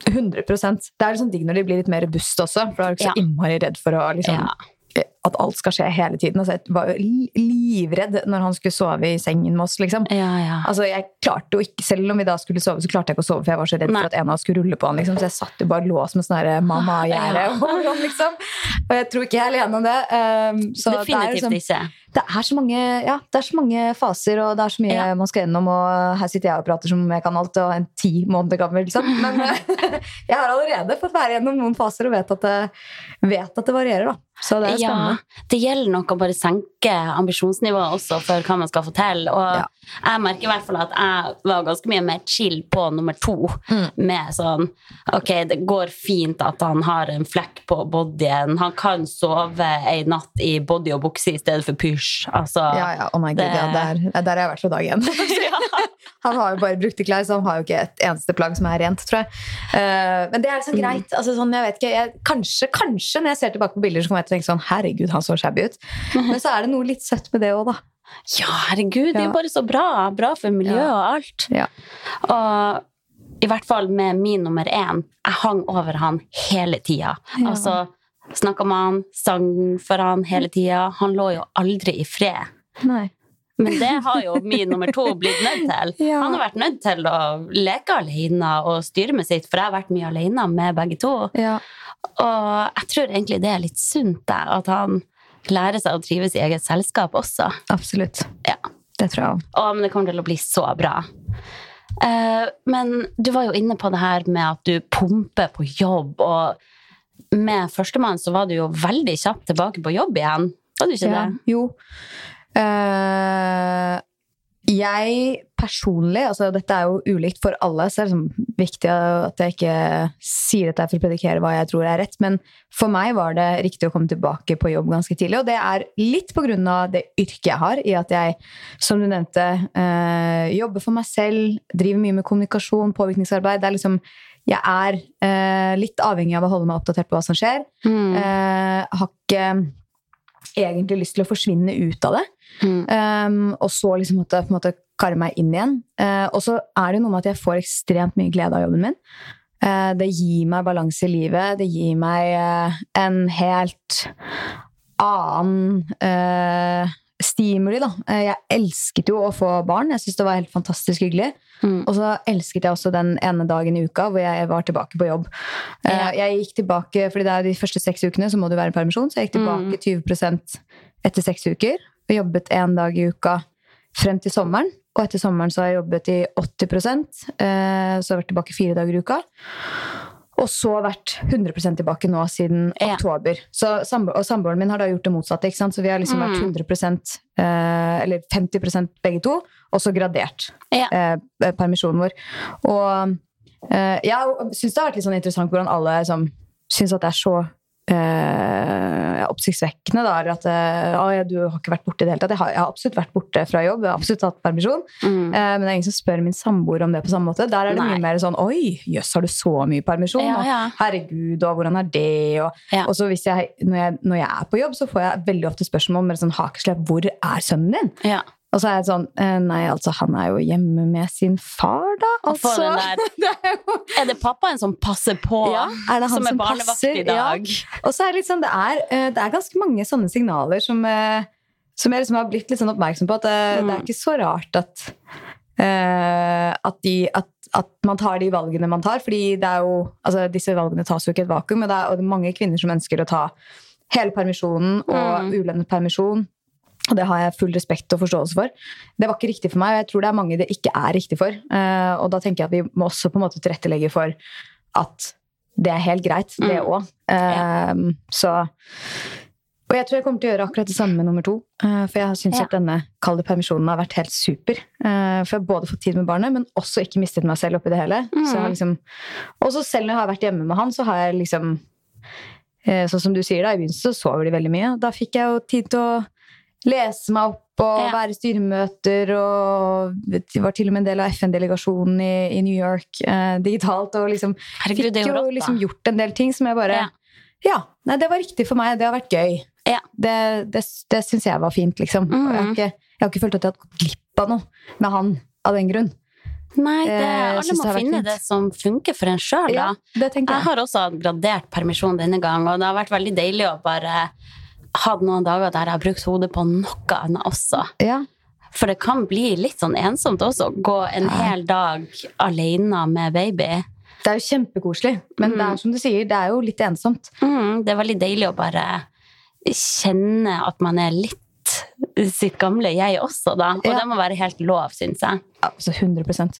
100 Det er liksom digg når de blir litt mer robuste også, for da er du ikke så innmari redd for å liksom Ja. At alt skal skje hele tiden. Altså, jeg var jo livredd når han skulle sove i sengen med oss. Liksom. Ja, ja. Altså, jeg klarte jo ikke, Selv om vi da skulle sove, så klarte jeg ikke å sove, for jeg var så redd Nei. for at en av oss skulle rulle på han. Liksom. Så jeg satt jo bare lå som en sånn her mamma-gjerde. Ja. over han, liksom. Og jeg tror ikke jeg er alene om det. Um, så det er liksom- det er, så mange, ja, det er så mange faser, og det er så mye Ja. man skal gjennom. Og her sitter jeg og prater som jeg kan alt, og en ti måneder gammel. Liksom. Men eh, jeg har allerede fått være gjennom noen faser og vet at det, vet at det varierer. Da. Så det er Ja, det gjelder nok å bare senke ambisjonsnivået også for hva man skal til. Og Ja. jeg merker i hvert fall at jeg var ganske mye mer chill på nummer to. Mm. Med sånn Ok, det går fint at han har en flekk på bodyen. Han kan sove ei natt i body og bukse i stedet for pysj. Altså Ja, ja, oh my God, det- ja, der, der har jeg vært fra dag én. Han har jo bare brukte klær, så han har jo ikke et eneste plagg som er rent, tror jeg. Eh, men det er liksom Mm. greit. Altså, sånn, jeg vet ikke, jeg, kanskje, kanskje når jeg ser tilbake på bilder, så kommer jeg til å tenke sånn Herregud, han så shabby ut. Men så er det noe litt søtt med det òg, da. Ja, herregud, det er jo bare så bra. Bra for miljøet og alt. Ja. Og i hvert fall med min nummer én. Jeg hang over han hele tida. Ja. Altså, snakka med han, sang for han hele tida. Han lå jo aldri i fred. Nei. Men det har jo min nummer to blitt nødt til. Ja. Han har vært nødt til å leke alene og styre med sitt, for jeg har vært mye alene med begge to. Ja. Og jeg tror egentlig det er litt sunt, at han lærer seg å trives i eget selskap også. Absolutt. Ja. Det tror jeg òg. Men det kommer til å bli så bra. Eh, men du var jo inne på det her med at du pumper på jobb, og med førstemann så var du jo veldig kjapt tilbake på jobb igjen. Var du ikke Ja, det? jo. Eh, jeg personlig, altså dette er jo ulikt for alle, så det er liksom viktig at jeg ikke sier dette for å predikere hva jeg tror er rett, men for meg var det riktig å komme tilbake på jobb ganske tidlig, og det er litt på grunn av det yrket jeg har, i at jeg, som du nevnte, eh, jobber for meg selv, driver mye med kommunikasjon, påvirkningsarbeid. Det er liksom, jeg er eh, litt avhengig av å holde meg oppdatert på hva som skjer. Mm. Eh, har ikke egentlig lyst til å forsvinne ut av det. Mm. Um, og så liksom måtte på en måte karre meg inn igjen. Uh, og så er det noe med at jeg får ekstremt mye glede av jobben min. Uh, det gir meg balanse i livet. Det gir meg uh, en helt annen stimuli, da. Eh, jeg elsket jo å få barn. Jeg syntes det var helt fantastisk hyggelig. Mm. Og så elsket jeg også den ene dagen i uka hvor jeg var tilbake på jobb. Eh, Ja. Jeg gikk tilbake, fordi det er de første seks ukene så må du være i permisjon, så jeg gikk tilbake 20% etter seks uker. Og jobbet én dag i uka frem til sommeren. Og etter sommeren så har jeg jobbet i 80 eh, Så jeg har vært tilbake fire dager i uka. Og så vært 100% tilbake nå siden Ja. oktober. Så, og samboeren min har da gjort det motsatte. ikke sant? Så vi har liksom vært Mm. 100 eh, eller 50 begge to, og så gradert Ja. eh, permisjonen vår. Og eh, jeg syns det har vært litt sånn interessant hvordan alle liksom, syns at det er så eh, oppsiktsvekkende. Da, eller at eh, «Å, ja, du har ikke vært borte i det hele tatt. Jeg har, jeg har absolutt vært borte fra jobb, jeg har absolutt tatt permisjon. Mm. Eh, men det er ingen som spør min samboer om det på samme måte. Der er det Nei. mye mer sånn Oi, jøss, har du så mye permisjon? Ja, ja. Og herregud, og hvordan er det? Og, Ja. og så jeg når, jeg, når jeg er på jobb, så får jeg veldig ofte spørsmål med sånn hakeslepp Hvor er sønnen din? Ja. Og så er jeg sånn eh, Nei, altså, han er jo hjemme med sin far, da. Altså. det er jo Er det pappaen som passer på? Ja, er det han som er barnevakt passer? i dag? Og så er det litt sånn, det er, eh, det er ganske mange sånne signaler som, eh, som jeg liksom har blitt litt sånn oppmerksom på. At det, det Mm. er ikke så rart at, at, de, at, at man tar de valgene man tar. fordi det er jo, altså disse valgene tas jo ikke i et vakuum. Og det er, og det er mange kvinner som ønsker å ta hele permisjonen og Mm. ulønnet permisjon. Og det har jeg full respekt og forståelse for. Det var ikke riktig for meg, og jeg tror det er mange det ikke er riktig for. Eh, og da tenker jeg at vi må også på en måte tilrettelegge for at det er helt greit, det Mm. òg. Så Og jeg tror jeg kommer til å gjøre akkurat det samme med nummer to. eh, for jeg syns Ja. at denne kalde permisjonen har vært helt super. Eh, for jeg har både fått tid med barnet, men også ikke mistet meg selv oppi det hele. Så jeg har liksom, og så selv når jeg har vært hjemme med han, så har jeg liksom Sånn som du sier, da, i begynnelsen så sover de veldig mye. Da fikk jeg jo tid til å lese meg opp og Ja. være i styremøter og var til og med en del av FN-delegasjonen i, i New York eh, digitalt. Og liksom Herregud, fikk jo rått, liksom gjort en del ting som jeg bare Ja. Ja. nei, det var riktig for meg. Det har vært gøy. Ja. Det, det, det syns jeg var fint, liksom. Og jeg, har Mhm. ikke, jeg har ikke følt at jeg har gått glipp av noe med han av den grunn. Nei, det, Eh, alle må det finne fint. det som funker for en sjøl, Ja, da. det Jeg jeg. har også gradert permisjon denne gang, og det har vært veldig deilig å bare ha noen dager der jeg har brukt hodet på noe annet også. Ja. For det kan bli litt sånn ensomt også, å gå en hel dag alene med baby. Det er jo kjempekoselig, men det Mm. er som du sier, det er jo litt ensomt. Mm, det er veldig deilig å bare kjenne at man er litt sitt gamle jeg også, da. Og Ja. det må være helt lov, syns jeg. Altså 100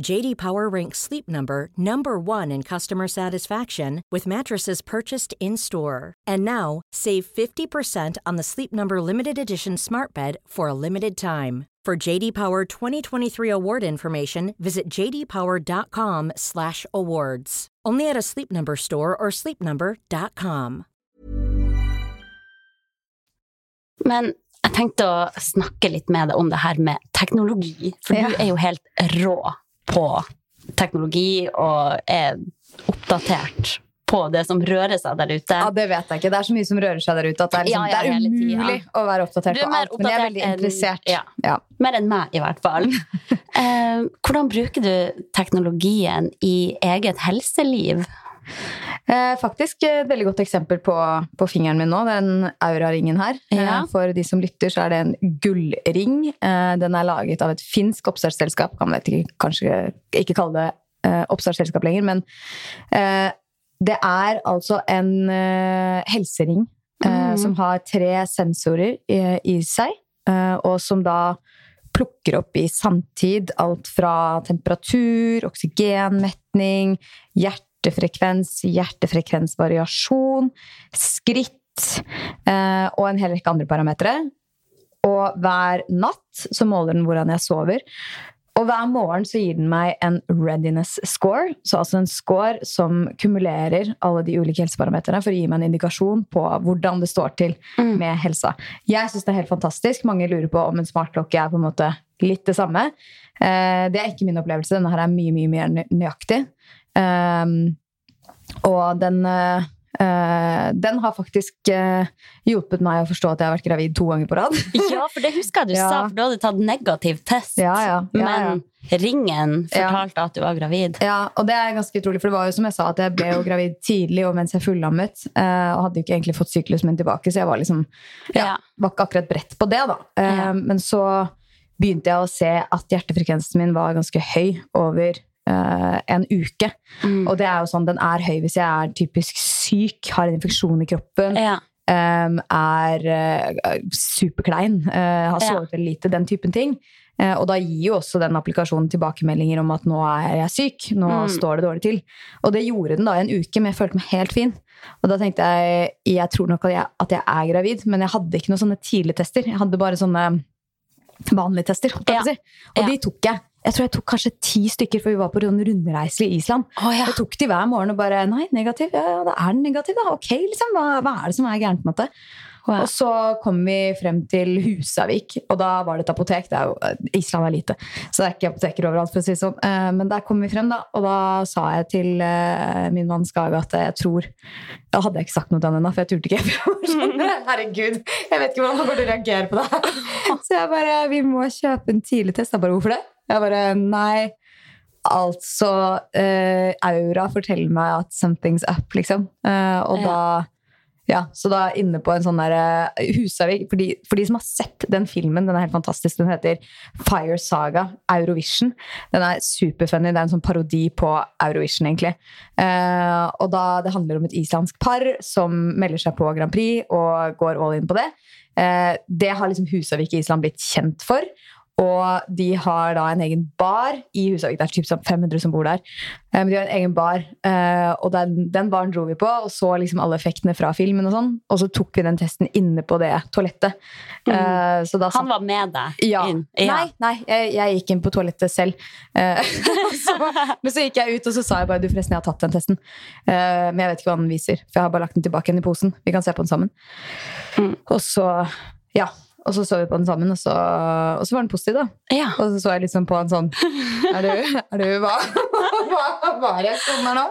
JD Power ranks Sleep Number number 1 in customer satisfaction with mattresses purchased in-store. And now, save 50% on the Sleep Number limited edition Smart Bed for a limited time. For JD Power 2023 award information, visit jdpower.com/awards. Only at a Sleep Number store or sleepnumber.com. Men jeg tenkte å snakke litt med deg om det her med teknologi. For Ja. du er jo helt rå på teknologi og er oppdatert på det som rører seg der ute. Ja, det vet jeg ikke. Det er så mye som rører seg der ute at det er, liksom, Ja, ja, det er umulig tiden. å være oppdatert er på alt. Men jeg er veldig enn- interessert. ja. Ja. Mer enn meg, i hvert fall. eh, hvordan bruker du teknologien i eget helseliv? Eh, faktisk et veldig godt eksempel på, på fingeren min nå, den Aura-ringen her. Ja. Eh, for de som lytter, så er det en gullring. Eh, den er laget av et finsk oppstartsselskap. Kan vet ikke, kanskje ikke kalle det oppstartsselskap lenger, men det er altså en helsering Mhm. som har tre sensorer i, i seg, og som da plukker opp i sanntid alt fra temperatur, oksygenmetning, hjertefrekvens, hjertefrekvensvariasjon, skritt eh, og en hel rekke andre parametere. Og hver natt så måler den hvordan jeg sover. Og hver morgen så gir den meg en readiness score, så altså en score som kumulerer alle de ulike helseparameterne for å gi meg en indikasjon på hvordan det står til med helsa. Jeg syns det er helt fantastisk. Mange lurer på om en smartklokke er på en måte litt det samme. Eh, det er ikke min opplevelse. Denne her er mye, mye mer nøyaktig. Um, og den, Eh, den har faktisk uh, hjulpet meg å forstå at jeg har vært gravid to ganger på rad. Ja, for det husker jeg du Ja. sa, for du hadde tatt negativ test. Ja, ja, Men ringen fortalte at du var gravid. Ja, og det er ganske utrolig, for det var jo som jeg sa, at jeg ble jo gravid tidlig og mens jeg fullammet, Uh, og hadde jo ikke egentlig fått syklusen min tilbake, så jeg var liksom, var ikke akkurat bredt på det da. Men så begynte jeg å se at hjertefrekvensen min var ganske høy over eh, en uke. Mm. Og det er jo sånn, den er høy hvis jeg er typisk syk, har en infeksjon i kroppen, Ja. um, er uh, superklein, uh, har sovet veldig lite, den typen ting. Og da gir jo også den applikasjonen tilbakemeldinger om at nå er jeg syk, nå Mm. står det dårlig til. Og det gjorde den da i en uke, men jeg følte meg helt fin. Og da tenkte jeg jeg tror nok at jeg, at jeg er gravid, men jeg hadde ikke noen sånne tidlige tester. Jeg hadde bare sånne vanlige tester. Ja. si. Og Ja. de tok jeg. Jeg tror jeg tok kanskje ti stykker, for vi var på en rundreise i Island. Oh, ja. Jeg tok de hver morgen og bare Nei, negativ. Ja, ja, da er den negativ, da. Ok, liksom. Hva, hva er det som er gærent? på en måte? ja. Og så kom vi frem til Husavik, og da var det et apotek. Det er jo, Island er lite, så det er ikke apoteker overalt. for å si det sånn. Eh, Men der kom vi frem, da, og da sa jeg til eh, min mann Skage at jeg tror Da hadde jeg ikke sagt noe til han ennå, for jeg turte ikke. Sånn, Herregud, jeg vet ikke hvordan han kommer til å reagere på det her. Så jeg bare Vi må kjøpe en tidlig test. Jeg bare Hvorfor det? Jeg bare Nei. Altså uh, Aura forteller meg at something's up, liksom. Uh, og Ja. da ja, så da inne på en sånn der eh, Husavik for de, for de som har sett den filmen, den er helt fantastisk. Den heter Fire Saga Eurovision. Den er superfunny. Det er en sånn parodi på Eurovision, egentlig. Eh, og da det handler om et islandsk par som melder seg på Grand Prix og går all in på det. Eh, det har liksom Husavik i Island blitt kjent for. Og de har da en egen bar i Husavik. Det er typ sånn 500 som bor der. Eh, Men de har en egen bar, eh, og den, den baren dro vi på og så liksom alle effektene fra filmen. Og sånn. Og så tok vi den testen inne på det toalettet. Mm. Så da Han var med deg ja. inn. Nei, nei jeg, jeg gikk inn på toalettet selv. Eh, så, men så gikk jeg ut og så sa jeg bare du forresten, jeg har tatt den testen. Eh, men jeg vet ikke hva den viser, for jeg har bare lagt den tilbake igjen i posen. Vi kan se på den sammen. Mm. Og så ja, og så så vi på den sammen, og så, og så var den positiv, da. Ja. Og så så jeg liksom på en sånn Er du, er du hva, hva var jeg som er nå?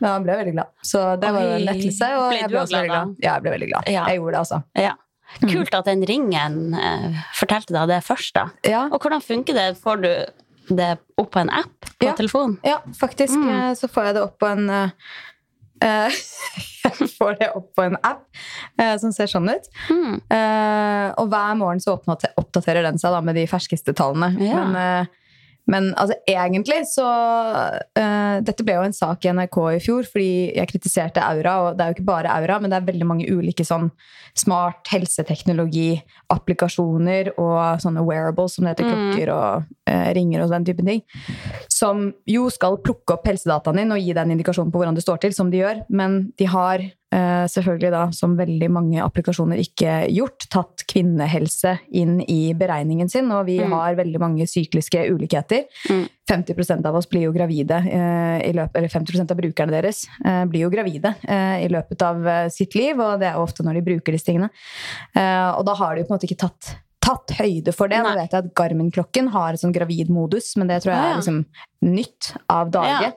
Men han ble veldig glad. Så det var jo en lettelse. Og Ble jeg ble også glad veldig glad. Ja, jeg ble veldig glad. Ja. Jeg gjorde det, altså. ja. Kult at den ringen eh, fortalte deg det først, da. Ja. Og hvordan funker det? Får du det opp på en app på telefonen? Ja, faktisk Mm. eh, så får jeg det opp på en eh, Jeg får det opp på en app eh, som ser sånn ut. Mm. Eh, og hver morgen så oppdaterer den seg da med de ferskeste tallene. Ja. Men, eh, men altså, egentlig så uh, Dette ble jo en sak i NRK i fjor fordi jeg kritiserte Aura. Og det er jo ikke bare Aura, men det er veldig mange ulike sånn smart helseteknologi-applikasjoner og sånne wearables, som det heter, Mm. klokker og uh, ringer og den type ting. Som jo skal plukke opp helsedataen din og gi deg en indikasjon på hvordan det står til, som de gjør. Men de har selvfølgelig da, som veldig mange applikasjoner ikke gjort, tatt kvinnehelse inn i beregningen sin, og vi Mm. har veldig mange sykliske ulikheter. Mm. 50% av oss blir jo gravide eh, i løpet, eller 50% av brukerne deres eh, blir jo gravide eh, i løpet av eh, sitt liv, og det er jo ofte når de bruker disse tingene. Eh, og da har de på en måte ikke tatt, tatt høyde for det. Nå Nei. vet jeg at Garmin-klokken har en sånn gravidmodus, men det tror jeg er liksom nytt av dage.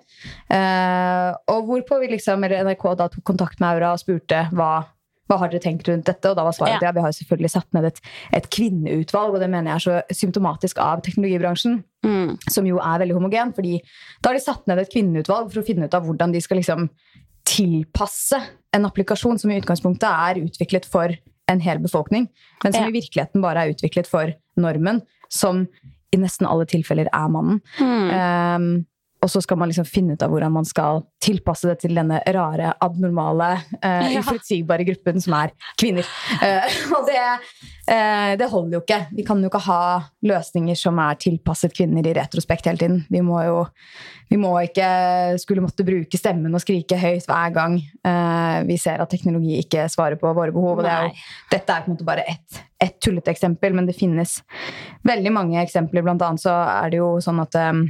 Uh, og hvorpå vi liksom, NRK da tok kontakt med Aura og spurte hva, hva har dere tenkt rundt dette? Og da var svaret ja, vi har selvfølgelig satt ned et, et kvinneutvalg, og det mener jeg er så symptomatisk av teknologibransjen Mm. som jo er veldig homogen. fordi da har de satt ned et kvinneutvalg for å finne ut av hvordan de skal liksom tilpasse en applikasjon som i utgangspunktet er utviklet for en hel befolkning, men som Ja. i virkeligheten bare er utviklet for normen, som i nesten alle tilfeller er mannen. Mm. Um, og så skal man liksom finne ut av hvordan man skal tilpasse det til denne rare, abnormale, uh, Ja. uforutsigbare gruppen som er kvinner. Uh, og det, uh, det holder jo ikke. Vi kan jo ikke ha løsninger som er tilpasset kvinner i retrospekt hele tiden. Vi må jo vi må ikke skulle måtte bruke stemmen og skrike høyt hver gang vi ser at teknologi ikke svarer på våre behov. Det er jo, dette er på en måte bare ett et tullete eksempel, men det finnes veldig mange eksempler. Blant annet så er det jo sånn at eh,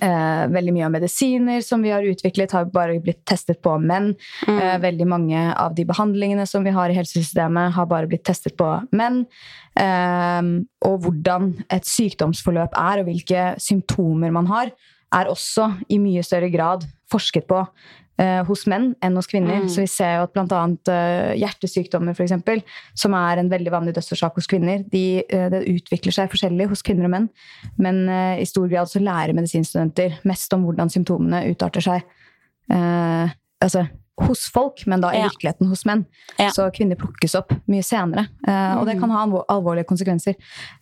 Eh, veldig mye av medisiner som vi har utviklet, har bare blitt testet på menn. Mm. Eh, veldig mange av de behandlingene som vi har i helsesystemet, har bare blitt testet på menn. Eh, og hvordan et sykdomsforløp er, og hvilke symptomer man har, er også i mye større grad forsket på hos menn enn hos kvinner. Mm. Så vi ser jo at bl.a. Uh, hjertesykdommer, for eksempel, som er en veldig vanlig dødsårsak hos kvinner, de, eh, det utvikler seg forskjellig hos kvinner og menn. Men eh, i stor grad så lærer medisinstudenter mest om hvordan symptomene utarter seg. eh, altså hos folk, men da i Ja. virkeligheten hos menn. Ja. Så kvinner plukkes opp mye senere. eh, og det kan ha alvorlige konsekvenser.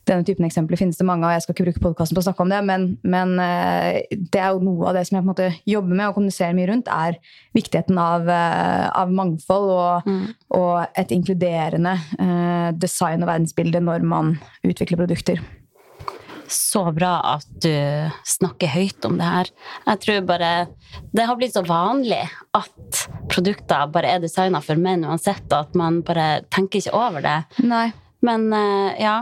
Denne typen eksempler finnes det mange av, jeg skal ikke bruke podkasten på å snakke om det, men, men eh, det er jo noe av det som jeg på en måte jobber med og kommuniserer mye rundt, er viktigheten av, eh, av mangfold og, Mm. og et inkluderende eh, design og verdensbilde når man utvikler produkter. Så bra at du snakker høyt om det her. Jeg tror bare Det har blitt så vanlig at produkter bare er designa for menn uansett, at man bare tenker ikke over det. Nei. Men eh, ja.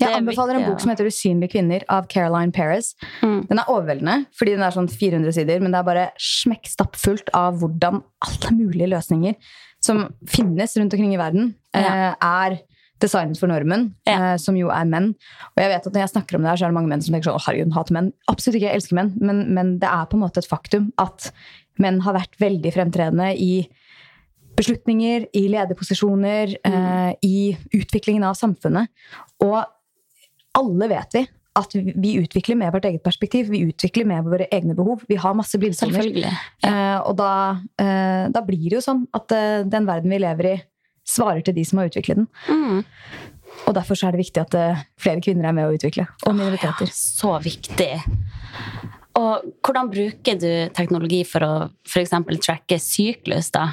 Jeg er anbefaler en bok som heter 'Usynlige kvinner' av Caroline Paris. Mm. Den er overveldende, fordi den er sånn 400 sider, men det er bare smekkstappfullt av hvordan alle mulige løsninger som finnes rundt omkring i verden, Ja. eh, er designet for normen, Ja. eh, som jo er menn. Og jeg vet at når jeg snakker om det her, så er det mange menn som tenker sånn, «Å, herregud, hater menn. Absolutt ikke, jeg elsker menn, men, men det er på en måte et faktum at menn har vært veldig fremtredende i beslutninger, i lederposisjoner, eh, i utviklingen av samfunnet. Og alle vet vi at vi- vi utvikler med vårt eget perspektiv. Vi utvikler med våre egne behov. Vi har masse blindsoner. Selvfølgelig. Eh, og da, eh, da blir det jo sånn at eh, den verden vi lever i, svarer til de som har utviklet den. Mm. Og derfor så er det viktig at eh, flere kvinner er med å utvikle. Og minoriteter. Så viktig. Og hvordan bruker du teknologi for å f.eks. tracke syklus, da?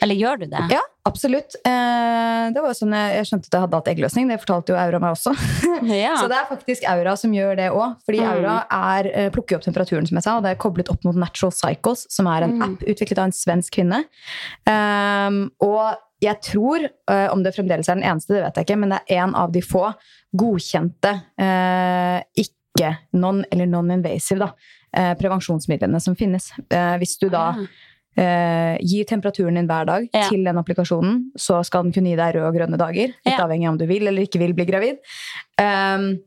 Eller gjør du det? Ja, absolutt. Eh, det var jo sånn jeg, jeg skjønte at jeg hadde hatt eggløsning. Det fortalte jo Aura meg også. Ja. Så det er faktisk Aura som gjør det òg. Fordi Mm. Aura er, eh, plukker opp temperaturen, som jeg sa, og det er koblet opp mot Natural Cycles, som er en Mm. app utviklet av en svensk kvinne. Um, og jeg tror, eh, om det fremdeles er den eneste, det vet jeg ikke, men det er en av de få godkjente eh, ikke non- eller non-invasive da, eh, prevensjonsmidlene som finnes. Hvis du da eh, gir temperaturen din hver dag Ja. til den applikasjonen, så skal den kunne gi deg røde og grønne dager. Litt Ja. avhengig av om du vil eller ikke vil bli gravid. Um,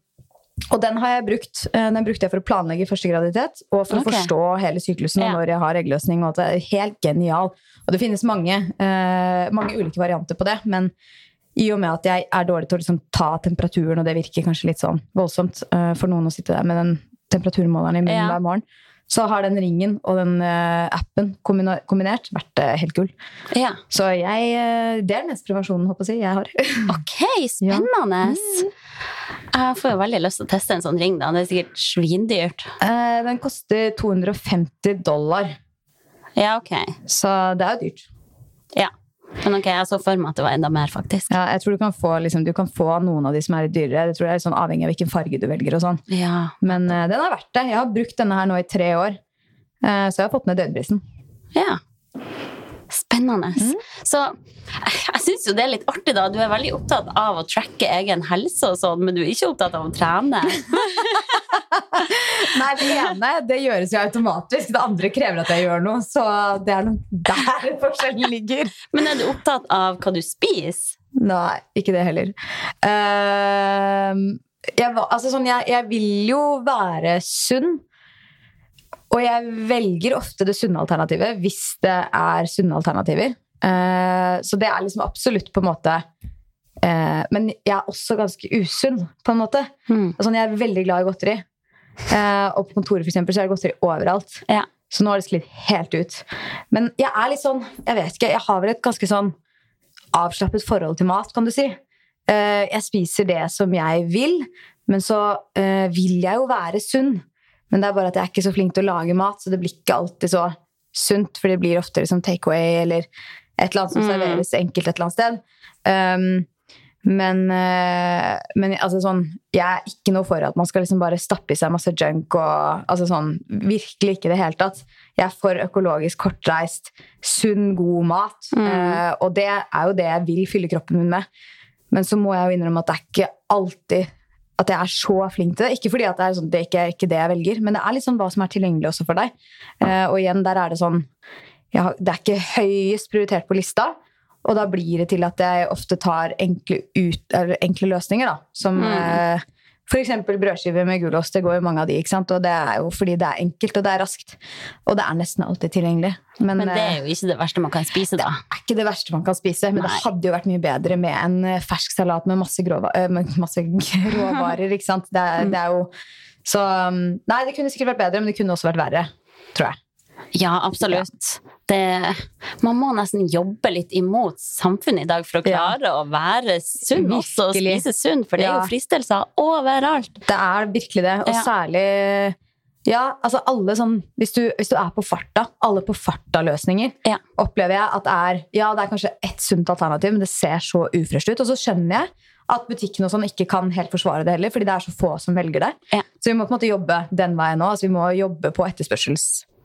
og den har jeg brukt. eh, Den brukte jeg for å planlegge første graviditet og for okay. å forstå hele syklusen og når jeg har eggløsning. Og at det er helt genial. Og det finnes mange, uh, mange ulike varianter på det, men i og med at jeg er dårlig til å liksom ta temperaturen, og det virker kanskje litt sånn voldsomt uh, for noen å sitte der med den temperaturmåleren i munnen Ja. hver morgen, så har den ringen og den eh, appen kombinert vært eh, helt gull. ja. Så jeg, eh, det er den eneste prevensjonen håper jeg, jeg har. Ok, spennende. Jeg får jo veldig lyst til å teste en sånn ring. da. Det er sikkert svindyrt. Den koster 250 dollar, Ja, ok. så det er jo dyrt. Ja. Men ok, jeg så for meg at det var enda mer, faktisk. Ja, jeg tror du kan, få, liksom, du kan få noen av de som er litt dyrere. Det tror jeg er sånn avhengig av hvilken farge du velger. og sånn. Ja. Men uh, den er verdt det. Jeg har brukt denne her nå i tre år, Uh, så jeg har fått ned dødbrisen ja. Spennende. Mm. Så jeg syns jo det er litt artig, da. Du er veldig opptatt av å tracke egen helse og sånn, men du er ikke opptatt av å trene. Nei, det ene det gjøres jo automatisk. Det andre krever at jeg gjør noe. Så det er nok der forskjellen ligger. Men er du opptatt av hva du spiser? Nei, ikke det heller. Uh, jeg, altså sånn, jeg, jeg vil jo være sunn. Og jeg velger ofte det sunne alternativet hvis det er sunne alternativer. Eh, så det er liksom absolutt på en måte eh, Men jeg er også ganske usunn, på en måte. Mm. Altså, jeg er veldig glad i godteri. Eh, og på kontoret for eksempel, så er det godteri overalt. Ja. Så nå har det sklidd helt ut. Men jeg er litt sånn Jeg vet ikke, jeg har vel et ganske sånn avslappet forhold til mat, kan du si. Eh, jeg spiser det som jeg vil, men så vil jeg jo være sunn. Men det er bare at jeg er ikke så flink til å lage mat, så det blir ikke alltid så sunt. For det blir ofte liksom takeaway eller et eller annet som Mm. serveres enkelt et eller annet sted. Um, men, eh, men altså sånn, jeg er ikke noe for at man skal liksom bare stappe i seg masse junk. og altså sånn, Virkelig ikke i det hele tatt. Jeg er for økologisk, kortreist, sunn, god mat. Mm. Uh, og det er jo det jeg vil fylle kroppen min med. Men så må jeg jo innrømme at det er ikke alltid at jeg er så flink til det. Ikke fordi at det er, sånn, det er ikke, ikke det jeg velger, men det er liksom hva som er tilgjengelig også for deg. Eh, og igjen, der er det sånn har, Det er ikke høyest prioritert på lista. Og da blir det til at jeg ofte tar enkle, ut, eller enkle løsninger, da. Som Mm. eh, Eksempel brødskiver med gulost. Det går jo mange av de, ikke sant? Og det er jo fordi det er enkelt, og det er raskt. Og det er nesten alltid tilgjengelig. Men, Men det eh, er jo ikke det verste man kan spise, da. Det er ikke det verste man kan spise, men det hadde jo vært mye bedre med en eh, fersk salat med masse, grova, øh, med masse råvarer, ikke sant? Det, Mm. det er jo Så um, Nei, det kunne sikkert vært bedre, men det kunne også vært verre, tror jeg. Ja, absolutt. Det, man må nesten jobbe litt imot samfunnet i dag for å Ja. klare å være sunn også, og spise sunn, for det er jo fristelser overalt. Det er virkelig det, og Ja. særlig ja, altså alle sånn hvis du, hvis du er på farta, alle på farta-løsninger, Ja. opplever jeg at er Ja, det er kanskje ett sunt alternativ, men det ser så ufresht ut. Og så skjønner jeg at butikken og sånn ikke kan helt forsvare det heller, fordi det er så få som velger det. Ja. Så vi må på en måte jobbe den veien nå. Altså vi må jobbe på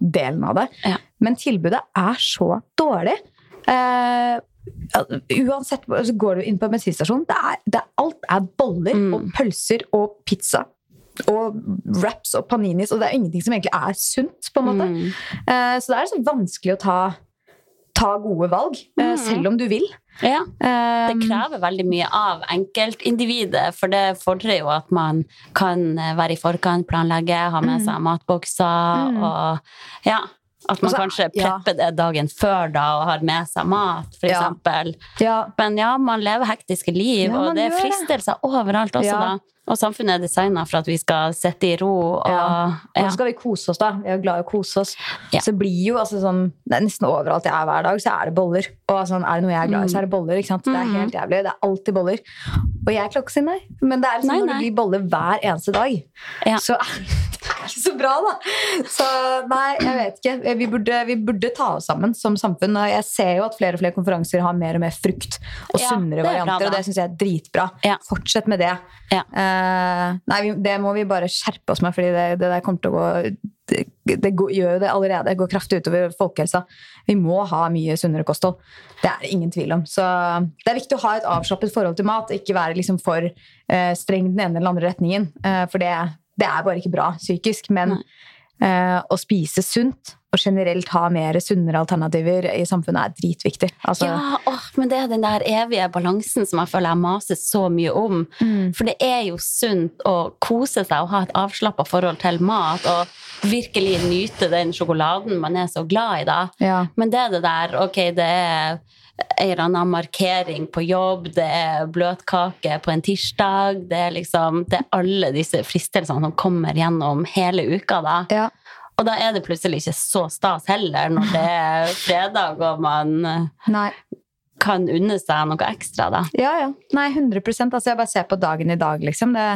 etterspørselsdelen av det. Ja. Men tilbudet er så dårlig. Uh, uansett, så går du inn på en bensinstasjon, det det alt er boller Mm. og pølser og pizza. Og wraps og paninis, og det er ingenting som egentlig er sunt. på en måte. Mm. Uh, så det er så vanskelig å ta, ta gode valg, eh, Mm. selv om du vil. Ja. Eh, Det krever veldig mye av enkeltindividet, for det fordrer jo at man kan eh, være i forkant, planlegge, ha med seg matbokser Mm. og ja. At man Og kanskje kanskje ja. prepper det dagen før da og har med seg mat, for Ja. eksempel. ja, Men ja, man lever hektiske liv, Ja, og det er fristelser overalt også, Ja. da. Og samfunnet er designa for at vi skal sitte i ro og Ja. Og så skal vi kose oss, da. Vi er jo glad i å kose oss. Ja. Så blir jo altså sånn det er Nesten overalt jeg er hver dag, så er det boller. Og sånn, er det noe jeg er glad i, så er det boller. ikke sant? Det er Mm. helt jævlig. Det er alltid boller. Og jeg å si nei. Men det er liksom Nei, når det blir boller hver eneste dag, Ja. så er det ikke så bra, da. Så nei, jeg vet ikke. Vi burde, vi burde ta oss sammen som samfunn. Og jeg ser jo at flere og flere konferanser har mer og mer frukt og sunnere det er bra, varianter, og det syns jeg er dritbra. Fortsett med det. Ja. Eh, nei, det må vi bare skjerpe oss med, fordi det, det der kommer til å gå det, det gjør jo det allerede. Det går kraftig utover folkehelsa. Vi må ha mye sunnere kosthold. Det er det ingen tvil om. Så det er viktig å ha et avslappet forhold til mat, ikke være liksom for eh, streng den ene eller andre retningen. Eh, for det, det er bare ikke bra psykisk. Men eh, å spise sunt og generelt ha mer sunnere alternativer i samfunnet er dritviktig. Altså, Ja, åh, men det er den der evige balansen som jeg føler jeg maser så mye om. Mm. For det er jo sunt å kose seg og ha et avslappa forhold til mat, og virkelig nyte den sjokoladen man er så glad i, da. ja. Men det er det der, ok, det er en eller annen markering på jobb, det er bløtkake på en tirsdag, det er liksom Det er alle disse fristelsene som kommer gjennom hele uka, da. Ja. Og da er det plutselig ikke så stas heller, når det er fredag og man Nei. kan unne seg noe ekstra, da. Ja, ja. Nei, 100% Altså, jeg bare ser på dagen i dag, liksom. Det,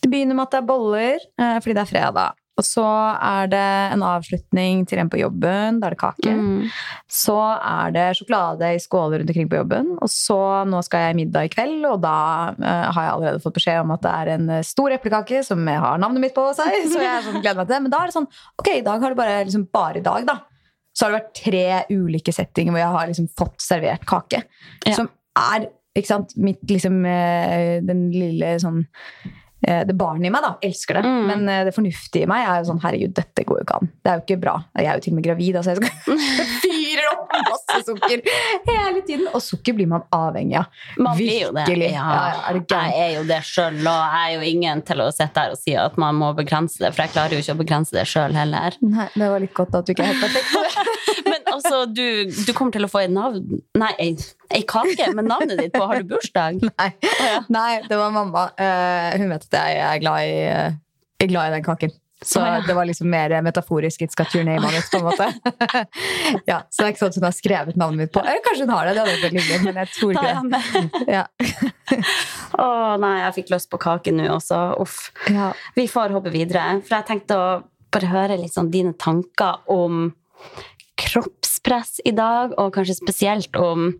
det begynner med at det er boller, eh, fordi det er fredag. Og så er det en avslutning til en på jobben. Da er det kake. Mm. Så er det sjokolade i skåler rundt omkring på jobben. Og så nå skal jeg i middag i kveld, og da uh, har jeg allerede fått beskjed om at det er en eh, stor eplekake som har navnet mitt på seg. Så jeg er sånn, gleder meg til det. Men da er det sånn Ok, i dag har det bare, liksom, bare i dag, da. Så har det vært tre ulike settinger hvor jeg har liksom fått servert kake. Ja. Som er ikke sant, mitt liksom eh, Den lille sånn det barnet i meg da, elsker det, Mm. men eh, det fornuftige i meg er jo sånn Herregud, dette går jo ikke an. Det er jo ikke bra. Jeg er jo til og med gravid. Altså jeg skal fyrer opp masse sukker hele tiden. Og sukker blir man avhengig av. Man blir jo det. Ja, Ja, ja, er det jeg er jo det sjøl, og jeg er jo ingen til å sitte her og si at man må begrense det, for jeg klarer jo ikke å begrense det sjøl heller. Nei, det var litt godt at du ikke er helt perfekt på det. Men altså, du, du kommer til å få et navn Nei, ei, ei kake med navnet ditt på. Har du bursdag? Nei. Nei, det var mamma. Eh, hun vet at jeg er glad i, eh, er glad i den kaken. Så oh, ja. det var liksom mer metaforisk 'it's got your name on it', på en måte. ja, så det er ikke sånn at hun har skrevet navnet mitt på. Eller kanskje hun har det, det hadde vært hyggelig, men jeg tror ikke det. Å Ja. Å nei, jeg fikk lyst på kake nå også. Uff. Ja. Vi får hoppe videre. For jeg tenkte å bare høre litt sånn dine tanker om kroppspress i dag, og kanskje spesielt om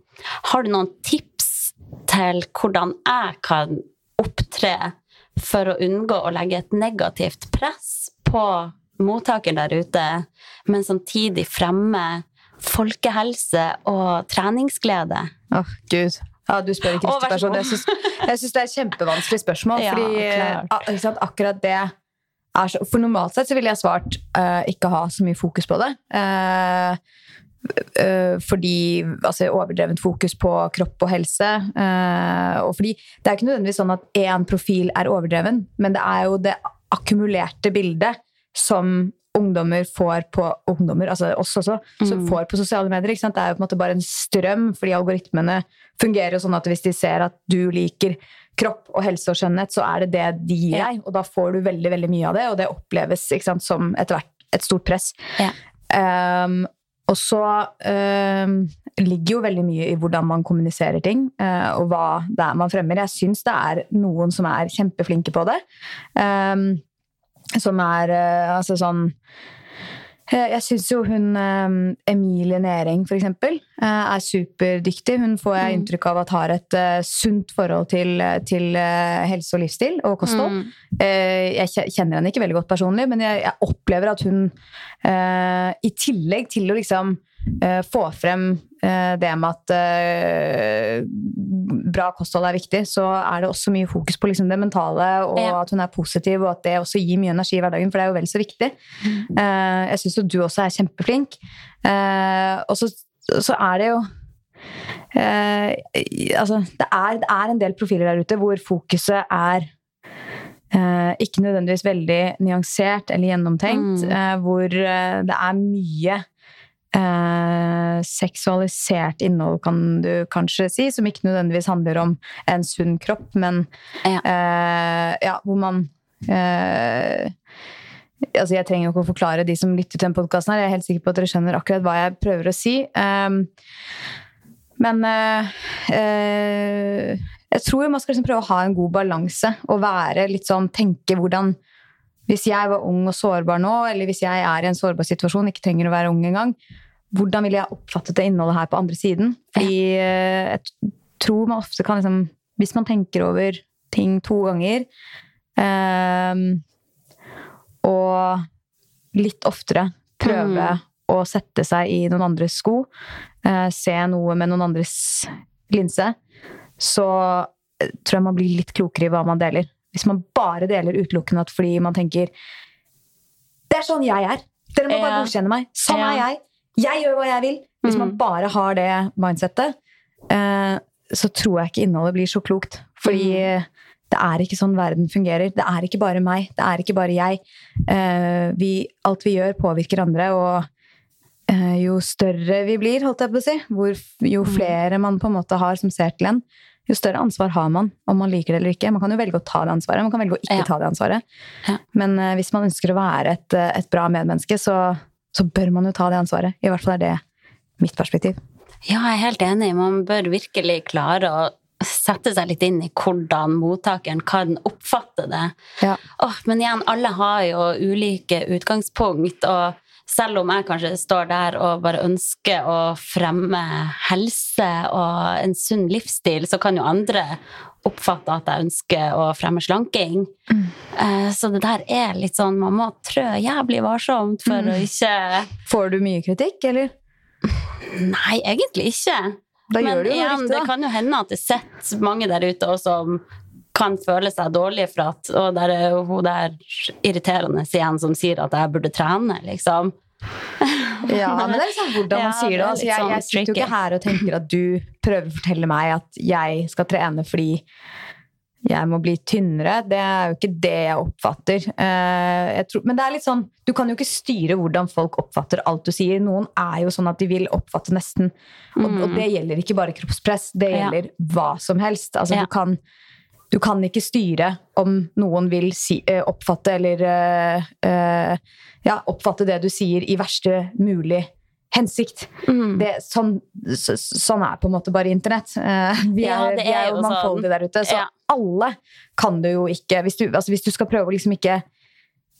Har du noen tips til hvordan jeg kan opptre for å unngå å legge et negativt press på mottaker der ute, men samtidig fremme folkehelse og treningsglede? Åh, Gud. Ja, du spør ikke riktig oh, person. Jeg syns, det er et kjempevanskelig spørsmål. Ja, fordi ikke sant, akkurat det er så, For normalt sett så ville jeg svart uh, ikke ha så mye fokus på det. Øh, fordi altså, overdrevent fokus på kropp og helse. øh, og fordi det er ikke nødvendigvis sånn at én profil er overdreven, men det er jo det akkumulerte bildet som ungdommer får på ungdommer, altså oss også, som får på sosiale medier. Det er jo på en måte bare en strøm, fordi algoritmene fungerer jo sånn at hvis de ser at du liker kropp og helse og skjønnhet, så er det det de gir deg, og da får du veldig veldig mye av det, og det oppleves sant, som etter hvert et stort press. Ja. Um, og så um, ligger jo veldig mye i hvordan man kommuniserer ting, uh, og hva det er man fremmer. Jeg syns det er noen som er kjempeflinke på det. Um, som er uh, altså sånn eh, jeg syns jo hun um, Emilie Næring, for eksempel, uh, er superdyktig. Hun får jeg inntrykk av at har et uh, sunt forhold til, til helse og livsstil og kosthold. Mm. jeg kjenner henne ikke veldig godt personlig, men jeg, jeg opplever at hun i tillegg til å liksom uh, få frem eh, det med at uh, bra kosthold er viktig, så er det også mye fokus på liksom det mentale, og Ja. at hun er positiv, og at det også gir mye energi i hverdagen, for det er jo vel så viktig. Eh, jeg syns jo du også er kjempeflink. Eh, og så, så er det jo eh, Altså, det er, det er en del profiler der ute hvor fokuset er eh, ikke nødvendigvis veldig nyansert eller gjennomtenkt. Mm. eh, hvor eh, det er mye eh, seksualisert innhold, kan du kanskje si, som ikke nødvendigvis handler om en sunn kropp, men Ja. eh, ja, hvor man eh, altså Jeg trenger jo ikke å forklare de som lytter til den podkasten. Jeg er helt sikker på at dere skjønner akkurat hva jeg prøver å si. Um, men eh, eh, jeg tror man skal liksom prøve å ha en god balanse og være litt sånn Tenke hvordan Hvis jeg var ung og sårbar nå, eller hvis jeg er i en sårbar situasjon, ikke trenger å være ung engang, hvordan ville jeg oppfattet det innholdet her på andre siden? Fordi eh, jeg tror man ofte kan liksom Hvis man tenker over ting to ganger um, og litt oftere prøve å sette seg i noen andres sko, uh, se noe med noen andres linse, så eh, tror jeg man blir litt klokere i hva man deler. Hvis man bare deler utelukkende at fordi man tenker Det er sånn jeg er! Dere må bare godkjenne meg! Sånn Ja. er jeg! Jeg gjør hva jeg vil! Hvis man bare har det mindsettet, eh, så tror jeg ikke innholdet blir så klokt. Fordi det er ikke sånn verden fungerer. Det er ikke bare meg. Det er ikke bare jeg. Eh, vi, alt vi gjør, påvirker andre, og eh, jo større vi blir, holdt jeg på å si, hvor, jo flere man på en måte har som ser til en, jo større ansvar har man, om man liker det eller ikke. Man kan jo velge å ta det ansvaret, man kan velge å ikke Ja. ta det ansvaret. Ja. Men uh, hvis man ønsker å være et, eh, et bra medmenneske, så, så bør man jo ta det ansvaret. I hvert fall er det mitt perspektiv. Ja, jeg er helt enig. Man bør virkelig klare å sette seg litt inn i hvordan mottakeren kan oppfatte det. Ja. Oh, men igjen, alle har jo ulike utgangspunkt, og selv om jeg kanskje står der og bare ønsker å fremme helse og en sunn livsstil, så kan jo andre oppfatte at jeg ønsker å fremme slanking. Mm. Så det der er litt sånn, man må trø jævlig varsomt for å ikke Får du mye kritikk, eller? Nei, egentlig ikke. Da Men gjør du jo igjen, riktig, det kan jo hende at det sitter mange der ute også som kan føle seg dårlig for at Og der er hun der irriterende igjen som sier at jeg burde trene, liksom. Ja, men det er liksom hvordan Ja, man sier det Altså, jeg, sånn jeg sitter jo ikke her og tenker at du prøver å fortelle meg at jeg skal trene fordi jeg må bli tynnere. Det er jo ikke det jeg oppfatter. Eh, jeg tror, men det er litt sånn, du kan jo ikke styre hvordan folk oppfatter alt du sier. Noen er jo sånn at de vil oppfatte nesten Og, og det gjelder ikke bare kroppspress, det gjelder Ja. hva som helst. Altså, Ja. du, kan, du kan ikke styre om noen vil si, eh, oppfatte eller eh, eh, ja, oppfatte det du sier i verste mulig hensikt. Mm. Det, sånn, så, sånn er på en måte bare internett. Eh, vi, er, Ja, er vi er jo sånn. mangfoldige der ute, så Ja. alle kan du jo ikke Hvis du, altså, hvis du skal prøve å liksom ikke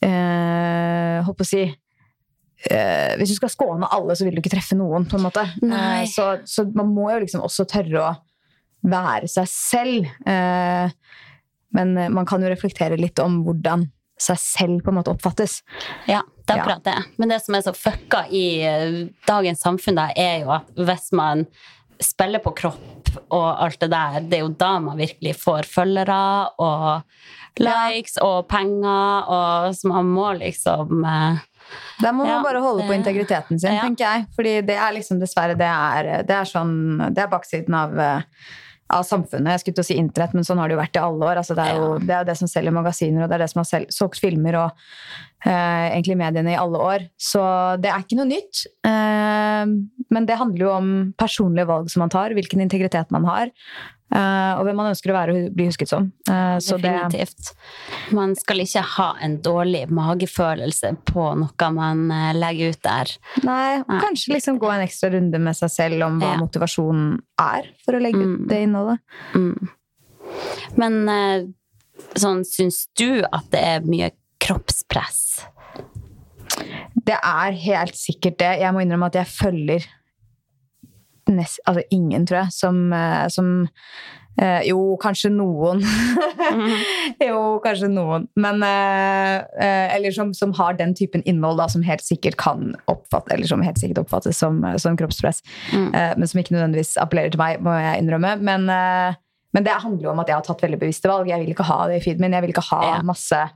eh, Holdt på å si eh, Hvis du skal skåne alle, så vil du ikke treffe noen, på en måte. Eh, så, så man må jo liksom også tørre å være seg selv. Eh, men eh, man kan jo reflektere litt om hvordan seg selv på en måte oppfattes. Ja, det er akkurat det. Men det som er så fucka i eh, dagens samfunn, da, er jo at hvis man spiller på kropp og alt det der, det er jo da man virkelig får følgere og likes og penger, og så man må liksom da Der må man Ja, bare holde på integriteten sin, Ja. tenker jeg. Fordi det er liksom dessverre det er, det er sånn Det er baksiden av, eh, av samfunnet. Jeg skulle til å si internett, men sånn har det jo vært i alle år. Altså, det, er jo, det er jo det som selger magasiner, og det er det som har selv, solgt filmer og eh, egentlig mediene i alle år. Så det er ikke noe nytt. Eh, men det handler jo om personlige valg som man tar, hvilken integritet man har, og hvem man ønsker å være og bli husket som. Eh, så det, Definitivt. Man skal ikke ha en dårlig magefølelse på noe man eh, legger ut der. Nei, Nei. kanskje liksom gå en ekstra runde med seg selv om hva Ja. motivasjonen er for å legge ut Mm. det innholdet. Mm. Men eh, sånn, syns du at det er mye kroppspress? Det er helt sikkert det. Jeg må innrømme at jeg følger nest, altså ingen, tror jeg, som, eh, som eh, Jo, kanskje noen. jo, kanskje noen. Men eh, eh, Eller som, som har den typen innhold da, som helt sikkert kan oppfatte, eller som helt sikkert oppfattes som, som kroppspress. Mm. Eh, men som ikke nødvendigvis appellerer til meg, må jeg innrømme. Men, eh, men det handler jo om at jeg har tatt veldig bevisste valg. Jeg vil ikke ha det i feeden min. Jeg vil ikke ha Ja. masse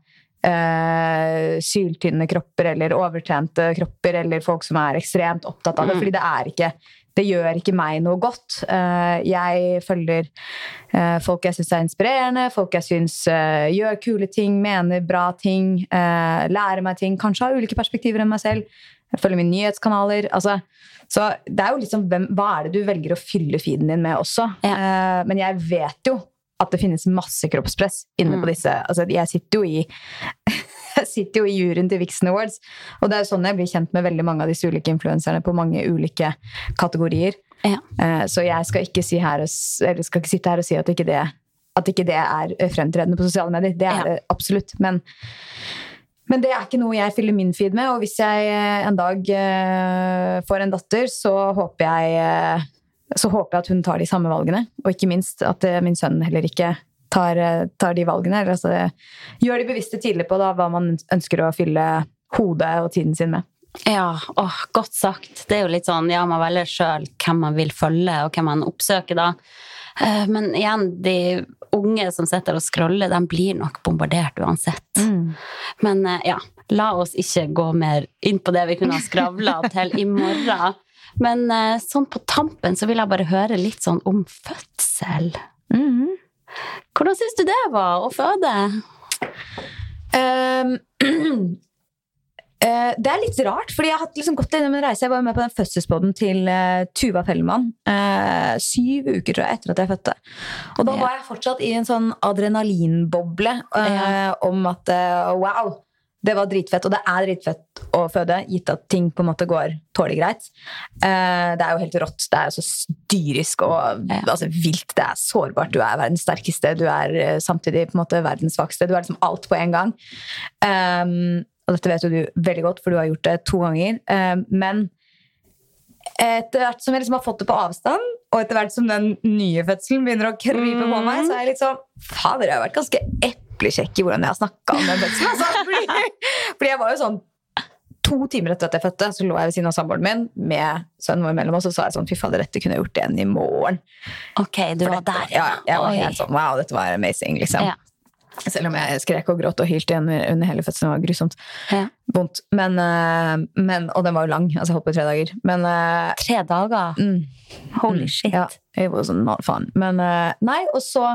Uh, syltynne kropper eller overtrente kropper eller folk som er ekstremt opptatt av det. Mm. Fordi det er ikke det gjør ikke meg noe godt. Eh, jeg følger eh, folk jeg syns er inspirerende, folk jeg syns eh, gjør kule ting, mener bra ting, lærer meg ting, kanskje har ulike perspektiver enn meg selv. Jeg følger mine nyhetskanaler. Altså, så det er jo liksom hvem, hva er det du velger å fylle feeden din med også. Ja. men jeg vet jo at det finnes masse kroppspress inne Mm. på disse. Altså, jeg sitter jo i jeg sitter jo i juryen til Vixen Awards, og det er jo sånn jeg blir kjent med veldig mange av disse ulike influenserne på mange ulike kategorier. Ja. Eh, Så jeg skal ikke, si her og, eller skal ikke sitte her og si at ikke det, at ikke det er eh, fremtredende på sosiale medier. Det er Ja. det absolutt. Men, men det er ikke noe jeg fyller min feed med, og hvis jeg eh, en dag får en datter, så håper jeg så håper jeg at hun tar de samme valgene, og ikke minst at min sønn heller ikke tar, eh, tar de valgene. Eller altså, gjør de bevisste tidlig på da, hva man ønsker å fylle hodet og tiden sin med. Ja, åh, godt sagt. Det er jo litt sånn, ja, man velger sjøl hvem man vil følge, og hvem man oppsøker da. Eh, Men igjen, de unge som sitter og scroller, de blir nok bombardert uansett. Men eh, ja, la oss ikke gå mer inn på det vi kunne ha skravla til i morgen. Men sånn på tampen så vil jeg bare høre litt sånn om fødsel. Hvordan syns du det var å føde? Um, det er litt rart, fordi jeg har liksom gått gjennom en reise. Jeg var med på den fødselsbåten til uh, Tuva Fellmann uh, syv uker tror jeg, etter at jeg fødte. Og da Ja. var jeg fortsatt i en sånn adrenalinboble ja. om at wow, det var dritfett. Og det er dritfett å føde, gitt at ting på en måte går tålelig greit. Uh, det er jo helt rått. Det er så dyrisk og Ja. altså, vilt. Det er sårbart. Du er verdens sterkeste. Du er eh, samtidig på en måte verdens svakeste. Du er liksom alt på en gang. Um, og dette vet jo du veldig godt, for du har gjort det to ganger. Um, men etter hvert som jeg liksom har fått det på avstand, og etter hvert som den nye fødselen begynner å krype på meg, så er jeg litt sånn Fader, jeg har vært ganske eplekjekk i hvordan jeg har snakka om den fødselen. Altså, fordi, fordi jeg var jo sånn To timer etter at jeg fødte, så lå jeg ved siden av samboeren min med sønnen vår mellom oss, og så sa jeg sånn Fy fader, dette kunne jeg gjort igjen i morgen. Ok, du var der, Ja, jeg var Oi. helt sånn Wow, dette var amazing, liksom. Ja. Selv om jeg skrek og gråt og hylte under, under hele fødselen. Det var grusomt. Ja. Vondt. Men, eh, men, og den var jo lang. Altså, jeg holdt på i tre dager. Men eh, Tre dager? mm, Holy mm, shit. Ja, jeg var sånn, «Nå, faen. Men eh, nei, og så,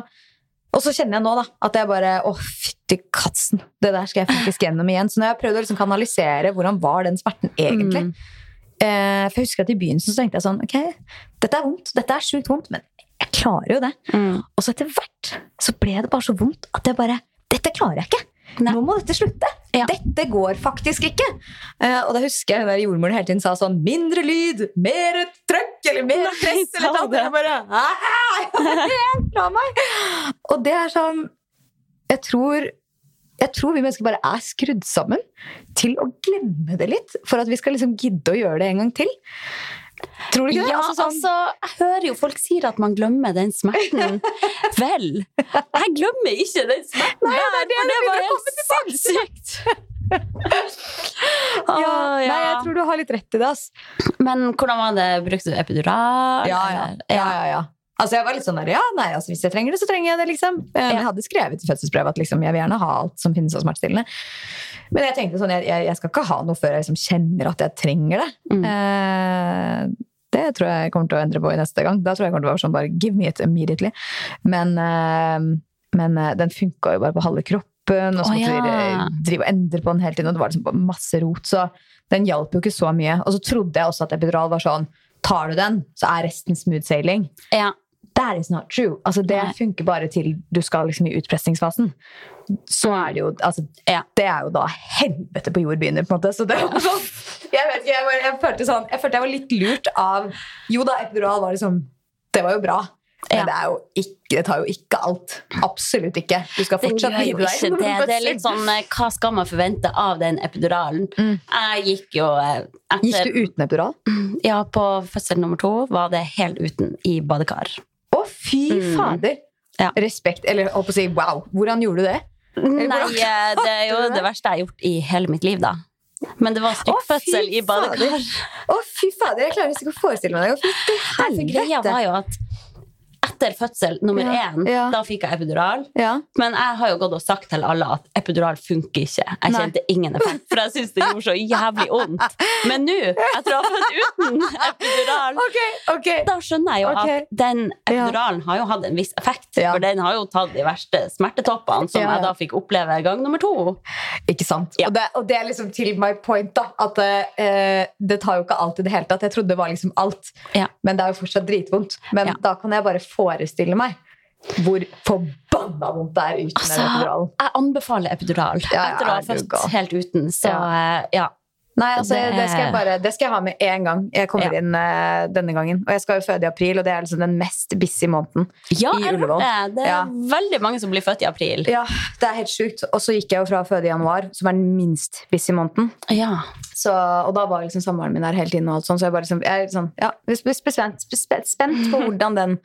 og så kjenner jeg nå da, at jeg bare Å, fytti katsen! Det der skal jeg faktisk gjennom igjen. Så når jeg prøvde prøvd å liksom kanalisere hvordan var den smerten egentlig Mm. eh, For jeg husker at i begynnelsen så tenkte jeg sånn Ok, dette er vondt. Dette er sjukt vondt, men jeg klarer jo det. Mm. Og så etter hvert så ble det bare så vondt at jeg bare Dette klarer jeg ikke! Nei. Nå må dette slutte! Ja. Dette går faktisk ikke! Uh, og da husker jeg der jordmoren hele tiden sa sånn Mindre lyd! Mer trøkk! Eller mer press! Eller noe. annet. Jeg bare «Ah, jeg var helt fra meg! Og det er sånn Jeg tror jeg tror vi mennesker bare er skrudd sammen til å glemme det litt. For at vi skal liksom gidde å gjøre det en gang til. Tror du ikke det? Ja, Altså sånn- altså, jeg hører jo folk sier at man glemmer den smerten. Vel, jeg glemmer ikke den smerten Nei, det det der, for det var helt sinnssykt. ja, ja. Nei, jeg tror du har litt rett i det, ass. Men hvordan var det? Brukte du epidural? Ja, ja. ja, ja, ja. Altså jeg var litt sånn der, ja, nei, altså Hvis jeg trenger det, så trenger jeg det. liksom. Eh, Jeg hadde skrevet i fødselsbrevet at liksom, jeg vil gjerne ha alt som finnes av smertestillende. Men jeg tenkte sånn, jeg, jeg skal ikke ha noe før jeg liksom kjenner at jeg trenger det. Mm. Eh, det tror jeg kommer til å endre på i neste gang. Da tror jeg kommer til å være sånn bare give me it immediately. Men, eh, men eh, den funka jo bare på halve kroppen, og så måtte ja. vi drive og endre på den hele tiden, og det var liksom masse rot. Så den hjalp jo ikke så mye. Og så trodde jeg også at epidural var sånn Tar du den, så er resten smooth sailing. Ja. That is not true. Altså, det funker bare til du skal liksom i utpressingsfasen. Så er det jo altså, Ja. Det er jo da helvete på jord begynner, på en måte. Så det var sånn, jeg vet ikke, jeg, var, jeg, følte sånn, jeg følte jeg var litt lurt av Jo da, epidural var liksom Det var jo bra. Men Ja. det, er jo ikke, det tar jo ikke alt. Absolutt ikke. Du skal fortsatt gjør deg det. Det er litt sånn, eh, Hva skal man forvente av den epiduralen? Mm. Jeg gikk jo eh, etter Gikk du uten epidural? Ja, på fødsel nummer to var det helt uten i badekar. Å, fy Mm. fader! Ja. Respekt. Eller å si wow. Hvordan gjorde du det? Nei, eh, det er jo det? verste jeg har gjort i hele mitt liv, da. Men det var stykkfødsel i badekar. Å, fy fader! Jeg klarer ikke å forestille meg det. Å, Fy til greia var jo at etter fødsel nummer én, ja. da fikk jeg epidural. Ja. Men jeg har jo gått og sagt til alle at epidural funker ikke. Jeg Nei. kjente ingen effekt, for jeg syntes det gjorde så jævlig vondt. Men nå, etter å ha født uten epidural, okay, okay. da skjønner jeg jo okay. at den epiduralen har jo hatt en viss effekt. For den har jo tatt de verste smertetoppene, som jeg da fikk oppleve gang nummer to. Ikke sant? Og, det, og det er liksom til my point, da. At uh, det tar jo ikke alt i det hele tatt. Jeg trodde det var liksom alt. Men det er jo fortsatt dritvondt. Men da kan jeg bare forestille meg hvor forbanna vondt det er uten Altså, epidural. jeg anbefaler epidural Ja, ja, etter å ha født helt uten. Så eh, ja. Nei, altså, det... det- skal bare Det skal jeg ha med én gang jeg kommer Ja. inn uh, denne gangen. Og jeg skal jo føde i april, og det er liksom den mest busy måneden. Ja, I Ullevål. det. Er Ja. veldig mange som blir født i april. Ja, det er helt sjukt. Og så gikk jeg jo fra å føde i januar, som er den minst busy måneden. Ja. Så, og da var liksom samboeren min der hele tiden. Og alt sånt, så jeg, bare liksom, jeg er sånn, ja, sp- sp- spent, spent på hvordan den,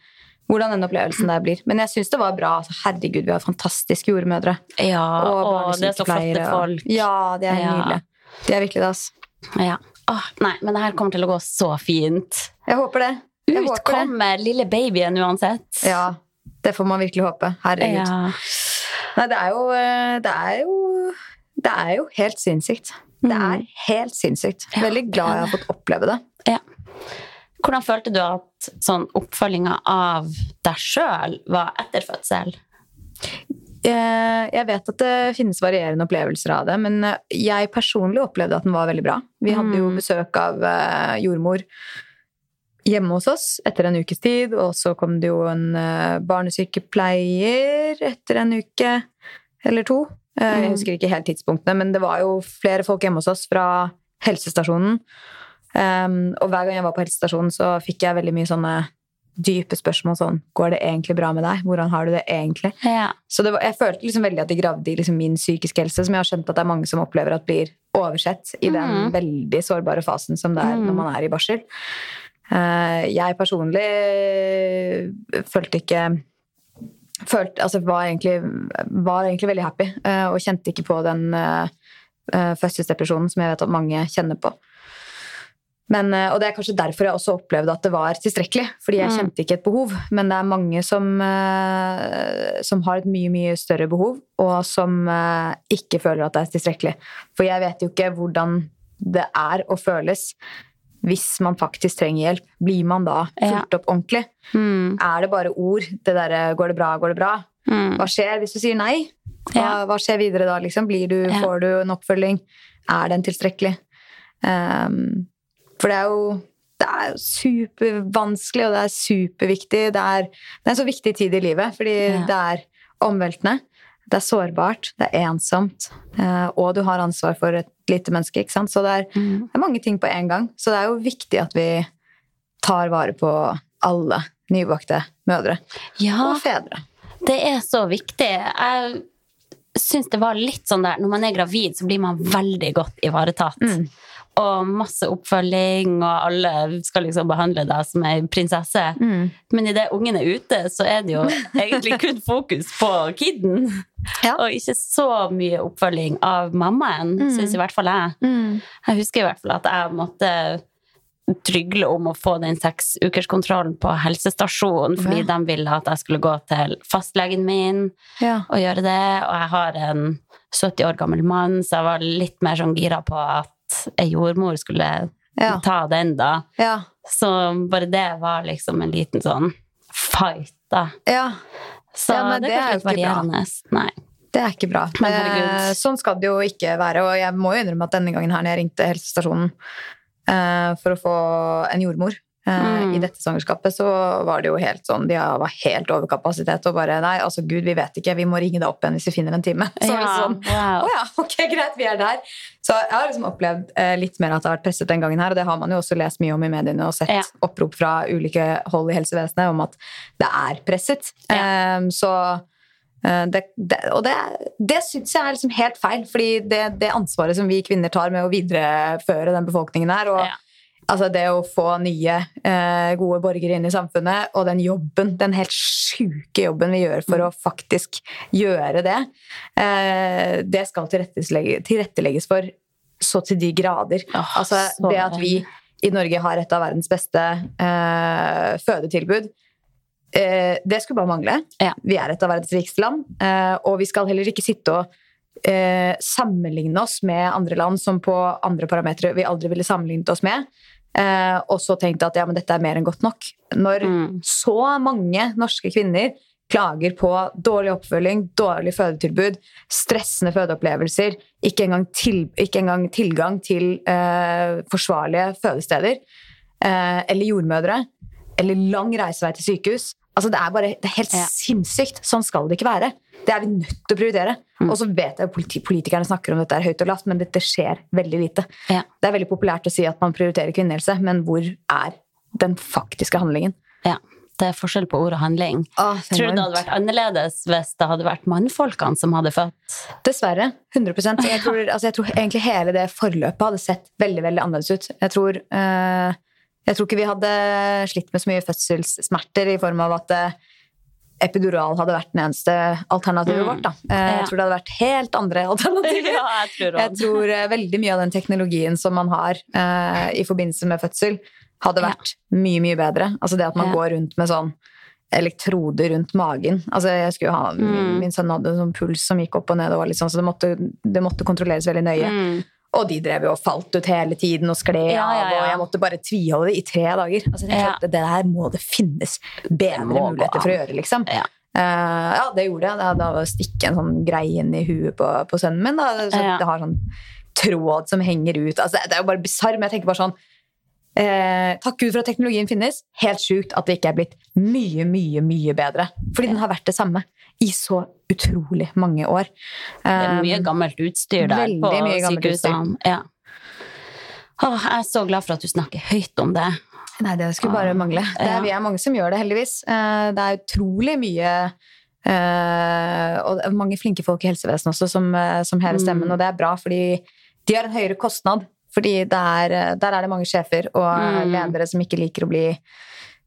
hvordan den opplevelsen der blir. Men jeg syns det var bra. Altså, herregud, vi har fantastiske jordmødre. Ja, og, det er så flotte folk. og-. Ja, det er Ja. nydelig. Det er virkelig det, altså. Ja. Åh, nei, men det her kommer til å gå så fint. Jeg håper det. Jeg Ut håper det. kommer lille babyen uansett. Ja, det får man virkelig håpe. Herregud. Ja. Nei, det er jo eh, Det er jo, det er jo helt sinnssykt. Det Mm. er helt sinnssykt. Veldig glad jeg har fått oppleve det. Ja. Hvordan følte du at sånn, oppfølginga av deg sjøl var etter fødsel? Eh, Jeg vet at det finnes varierende opplevelser av det, men eh, jeg personlig opplevde at den var veldig bra. Vi hadde jo Mm. besøk av eh, jordmor hjemme hos oss etter en ukes tid, og så kom det jo en barnesykepleier etter en uke eller to. Jeg Mm. husker ikke helt tidspunktene, men det var jo flere folk hjemme hos oss fra helsestasjonen. Um, og hver gang jeg var på helsestasjonen, så fikk jeg veldig mye sånne dype spørsmål sånn Går det egentlig bra med deg? Hvordan har du det egentlig? Ja. Så det var, jeg følte liksom veldig at de gravde i liksom min psykiske helse, som jeg har skjønt at det er mange som opplever at blir oversett i den Mhm. veldig sårbare fasen som det er mm. når man er i barsel. Uh, jeg personlig følte ikke følte, altså var, egentlig, var egentlig veldig happy, eh, og kjente ikke på den uh, fødselsdepresjonen som jeg vet at mange kjenner på. Men, eh, og det er kanskje derfor jeg også opplevde at det var tilstrekkelig. Fordi jeg Mm. kjente ikke et behov. Men det er mange som, eh, som har et mye, mye større behov, og som eh, ikke føler at det er tilstrekkelig. For jeg vet jo ikke hvordan det er å føles hvis man faktisk trenger hjelp. Blir man da fulgt opp ordentlig? Mm. Er det bare ord? Det derre 'går det bra, går det bra'? Mm. Hva skjer hvis du sier nei? Hva, hva skjer videre da? Liksom? Blir du. Får du en oppfølging? Er den tilstrekkelig? Ehm, for det er jo det er supervanskelig, og det er superviktig. Det er, det er en så viktig tid i livet, fordi Ja. det er omveltende. Det er sårbart, det er ensomt, eh, og du har ansvar for et lite menneske. ikke sant? Så det er, Mm. det er mange ting på en gang. Så det er jo viktig at vi tar vare på alle nybakte mødre Ja. og fedre. Det er så viktig. Jeg syns det var litt sånn der Når man er gravid, så blir man veldig godt ivaretatt. Mm. Og masse oppfølging, og alle skal liksom behandle deg som ei prinsesse. Mm. Men idet ungen er ute, så er det jo egentlig kun fokus på kiden. Ja. Og ikke så mye oppfølging av mammaen, Mm. syns i hvert fall jeg. Jeg husker i hvert fall at jeg måtte trygle om å få den seksukerskontrollen på helsestasjonen, fordi Ja. de ville at jeg skulle gå til fastlegen min Ja. og gjøre det. Og jeg har en 70 år gammel mann, så jeg var litt mer sånn gira på at ei jordmor skulle Ja. ta den, da. Ja. Så bare det var liksom en liten sånn fight, da. ja. Så det, det er litt ikke bra. varierende. Nei. Det er ikke bra. Men. Eh, sånn skal det jo ikke være. Og jeg må jo innrømme at denne gangen her når jeg ringte helsestasjonen eh, for å få en jordmor Mm. i dette svangerskapet, så var det jo helt sånn De var helt overkapasitet og bare Nei, altså gud, vi vet ikke. Vi må ringe deg opp igjen hvis vi finner en time. Så Ja, sånn, wow. å ja, ok, greit, vi er der. Så jeg har liksom opplevd eh, litt mer at det har vært presset den gangen her, og det har man jo også lest mye om i mediene og sett Ja. opprop fra ulike hold i helsevesenet om at det er presset. Ja. Um, så eh, det, det, og det, det syns jeg er liksom helt feil, fordi det, det ansvaret som vi kvinner tar med å videreføre den befolkningen her, og Ja. Altså det å få nye, eh, gode borgere inn i samfunnet, og den jobben, den helt sjuke jobben vi gjør for Mm. å faktisk gjøre det, eh, det skal tilrettelegge- tilrettelegges for så til de grader. Oh, altså det at vi i Norge har et av verdens beste eh, fødetilbud, eh, det skulle bare mangle. Ja. Vi er et av verdens rikeste land, eh, og vi skal heller ikke sitte og eh, sammenligne oss med andre land som på andre parametere vi aldri ville sammenlignet oss med. Eh, og så tenkte at ja, men dette er mer enn godt nok. Når Mm. så mange norske kvinner klager på dårlig oppfølging, dårlig fødetilbud, stressende fødeopplevelser, ikke engang, til, ikke engang tilgang til eh, forsvarlige fødesteder, eh, eller jordmødre, eller lang reisevei til sykehus. Altså, det er bare det er helt Ja. sinnssykt. Sånn skal det ikke være. Det er vi nødt til å prioritere. Mm. Og så vet jeg politi politikerne snakker om dette er høyt og lavt, men dette skjer veldig lite. Ja. Det er veldig populært å si at man prioriterer kvinnehelse, men hvor er den faktiske handlingen? Ja. Det er forskjell på ord og handling. Åh, Tror du det hadde vært annerledes hvis det hadde vært mannfolkene som hadde født? Dessverre. 100% jeg tror, altså jeg tror egentlig hele det forløpet hadde sett veldig veldig annerledes ut. Jeg tror, eh, jeg tror ikke vi hadde slitt med så mye fødselssmerter i form av at eh, epidural hadde vært den eneste alternativet Mm. vårt. Da. Eh, jeg tror det hadde vært helt andre alternativer. jeg tror Jeg tror eh, veldig mye av den teknologien som man har uh, i forbindelse med fødsel, hadde Ja. vært mye, mye bedre. Altså det at man Ja. går rundt med sånn elektroder rundt magen. Altså jeg skulle ha, min, Mm. min sønn hadde en sånn puls som gikk opp og ned, og sånn, så det måtte, det måtte kontrolleres veldig nøye. Mm. Og de drev jo og falt ut hele tiden og skled Ja, ja, av, ja. og jeg måtte bare tviholde det i tre dager. Altså, det der må det finnes bedre det muligheter for å gjøre, liksom. Ja. Eh, ja, det gjorde jeg. Da, da var å stikke en sånn greie inn i huet på, på sønnen min. Da, så. Det har sånn tråd som henger ut. Altså, det er jo bare bisarr, men jeg tenker bare sånn eh, Takk Gud for at teknologien finnes. Helt sjukt at det ikke er blitt mye, mye, mye bedre. Fordi den har vært det samme i så utrolig mange år. Det er mye Um, gammelt utstyr der veldig på sykehusene. Ja. Åh, jeg er så glad for at du snakker høyt om det. Nei, det skulle bare mangle. Det er, vi er mange som gjør det, heldigvis. Eh, Det er utrolig mye eh, Og mange flinke folk i helsevesenet også som, eh, som hever stemmen, Mm. og det er bra, fordi de har en høyere kostnad. Fordi er, eh, der er det mange sjefer og eh, Mm. ledere som ikke liker å bli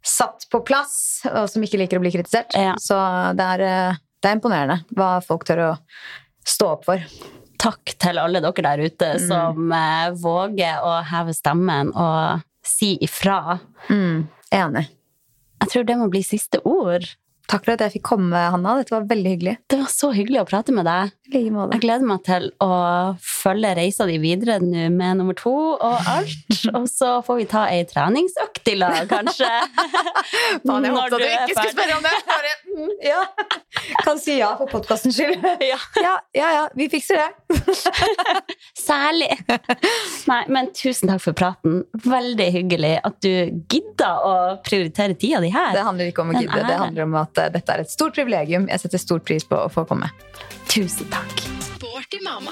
satt på plass, og som ikke liker å bli kritisert. Ja. Så det er, eh, det er imponerende hva folk tør å stå opp for. Takk til alle dere der ute Mm. som eh, våger å heve stemmen og si ifra. Mm, enig. Jeg tror det må bli siste ord. Takk for at jeg fikk komme, Hanna. Dette var veldig hyggelig. Det var så hyggelig å prate med deg. Jeg gleder meg til å følge reisa di videre nå med nummer to og alt. Og så får vi ta ei treningsøkt i lag, kanskje. Faen, jeg håpet du ikke skulle spørre om det. Bare, mm, ja. Kan si ja for podkastens skyld. Ja. Ja, ja, ja, vi fikser det. Særlig. Nei, men tusen takk for praten. Veldig hyggelig at du gidda å prioritere tida di her. Det handler ikke om å gidde, det handler om at eh, dette er et stort privilegium. Jeg setter stor pris på å få komme. Tusen takk. Sporty mamma.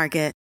Market.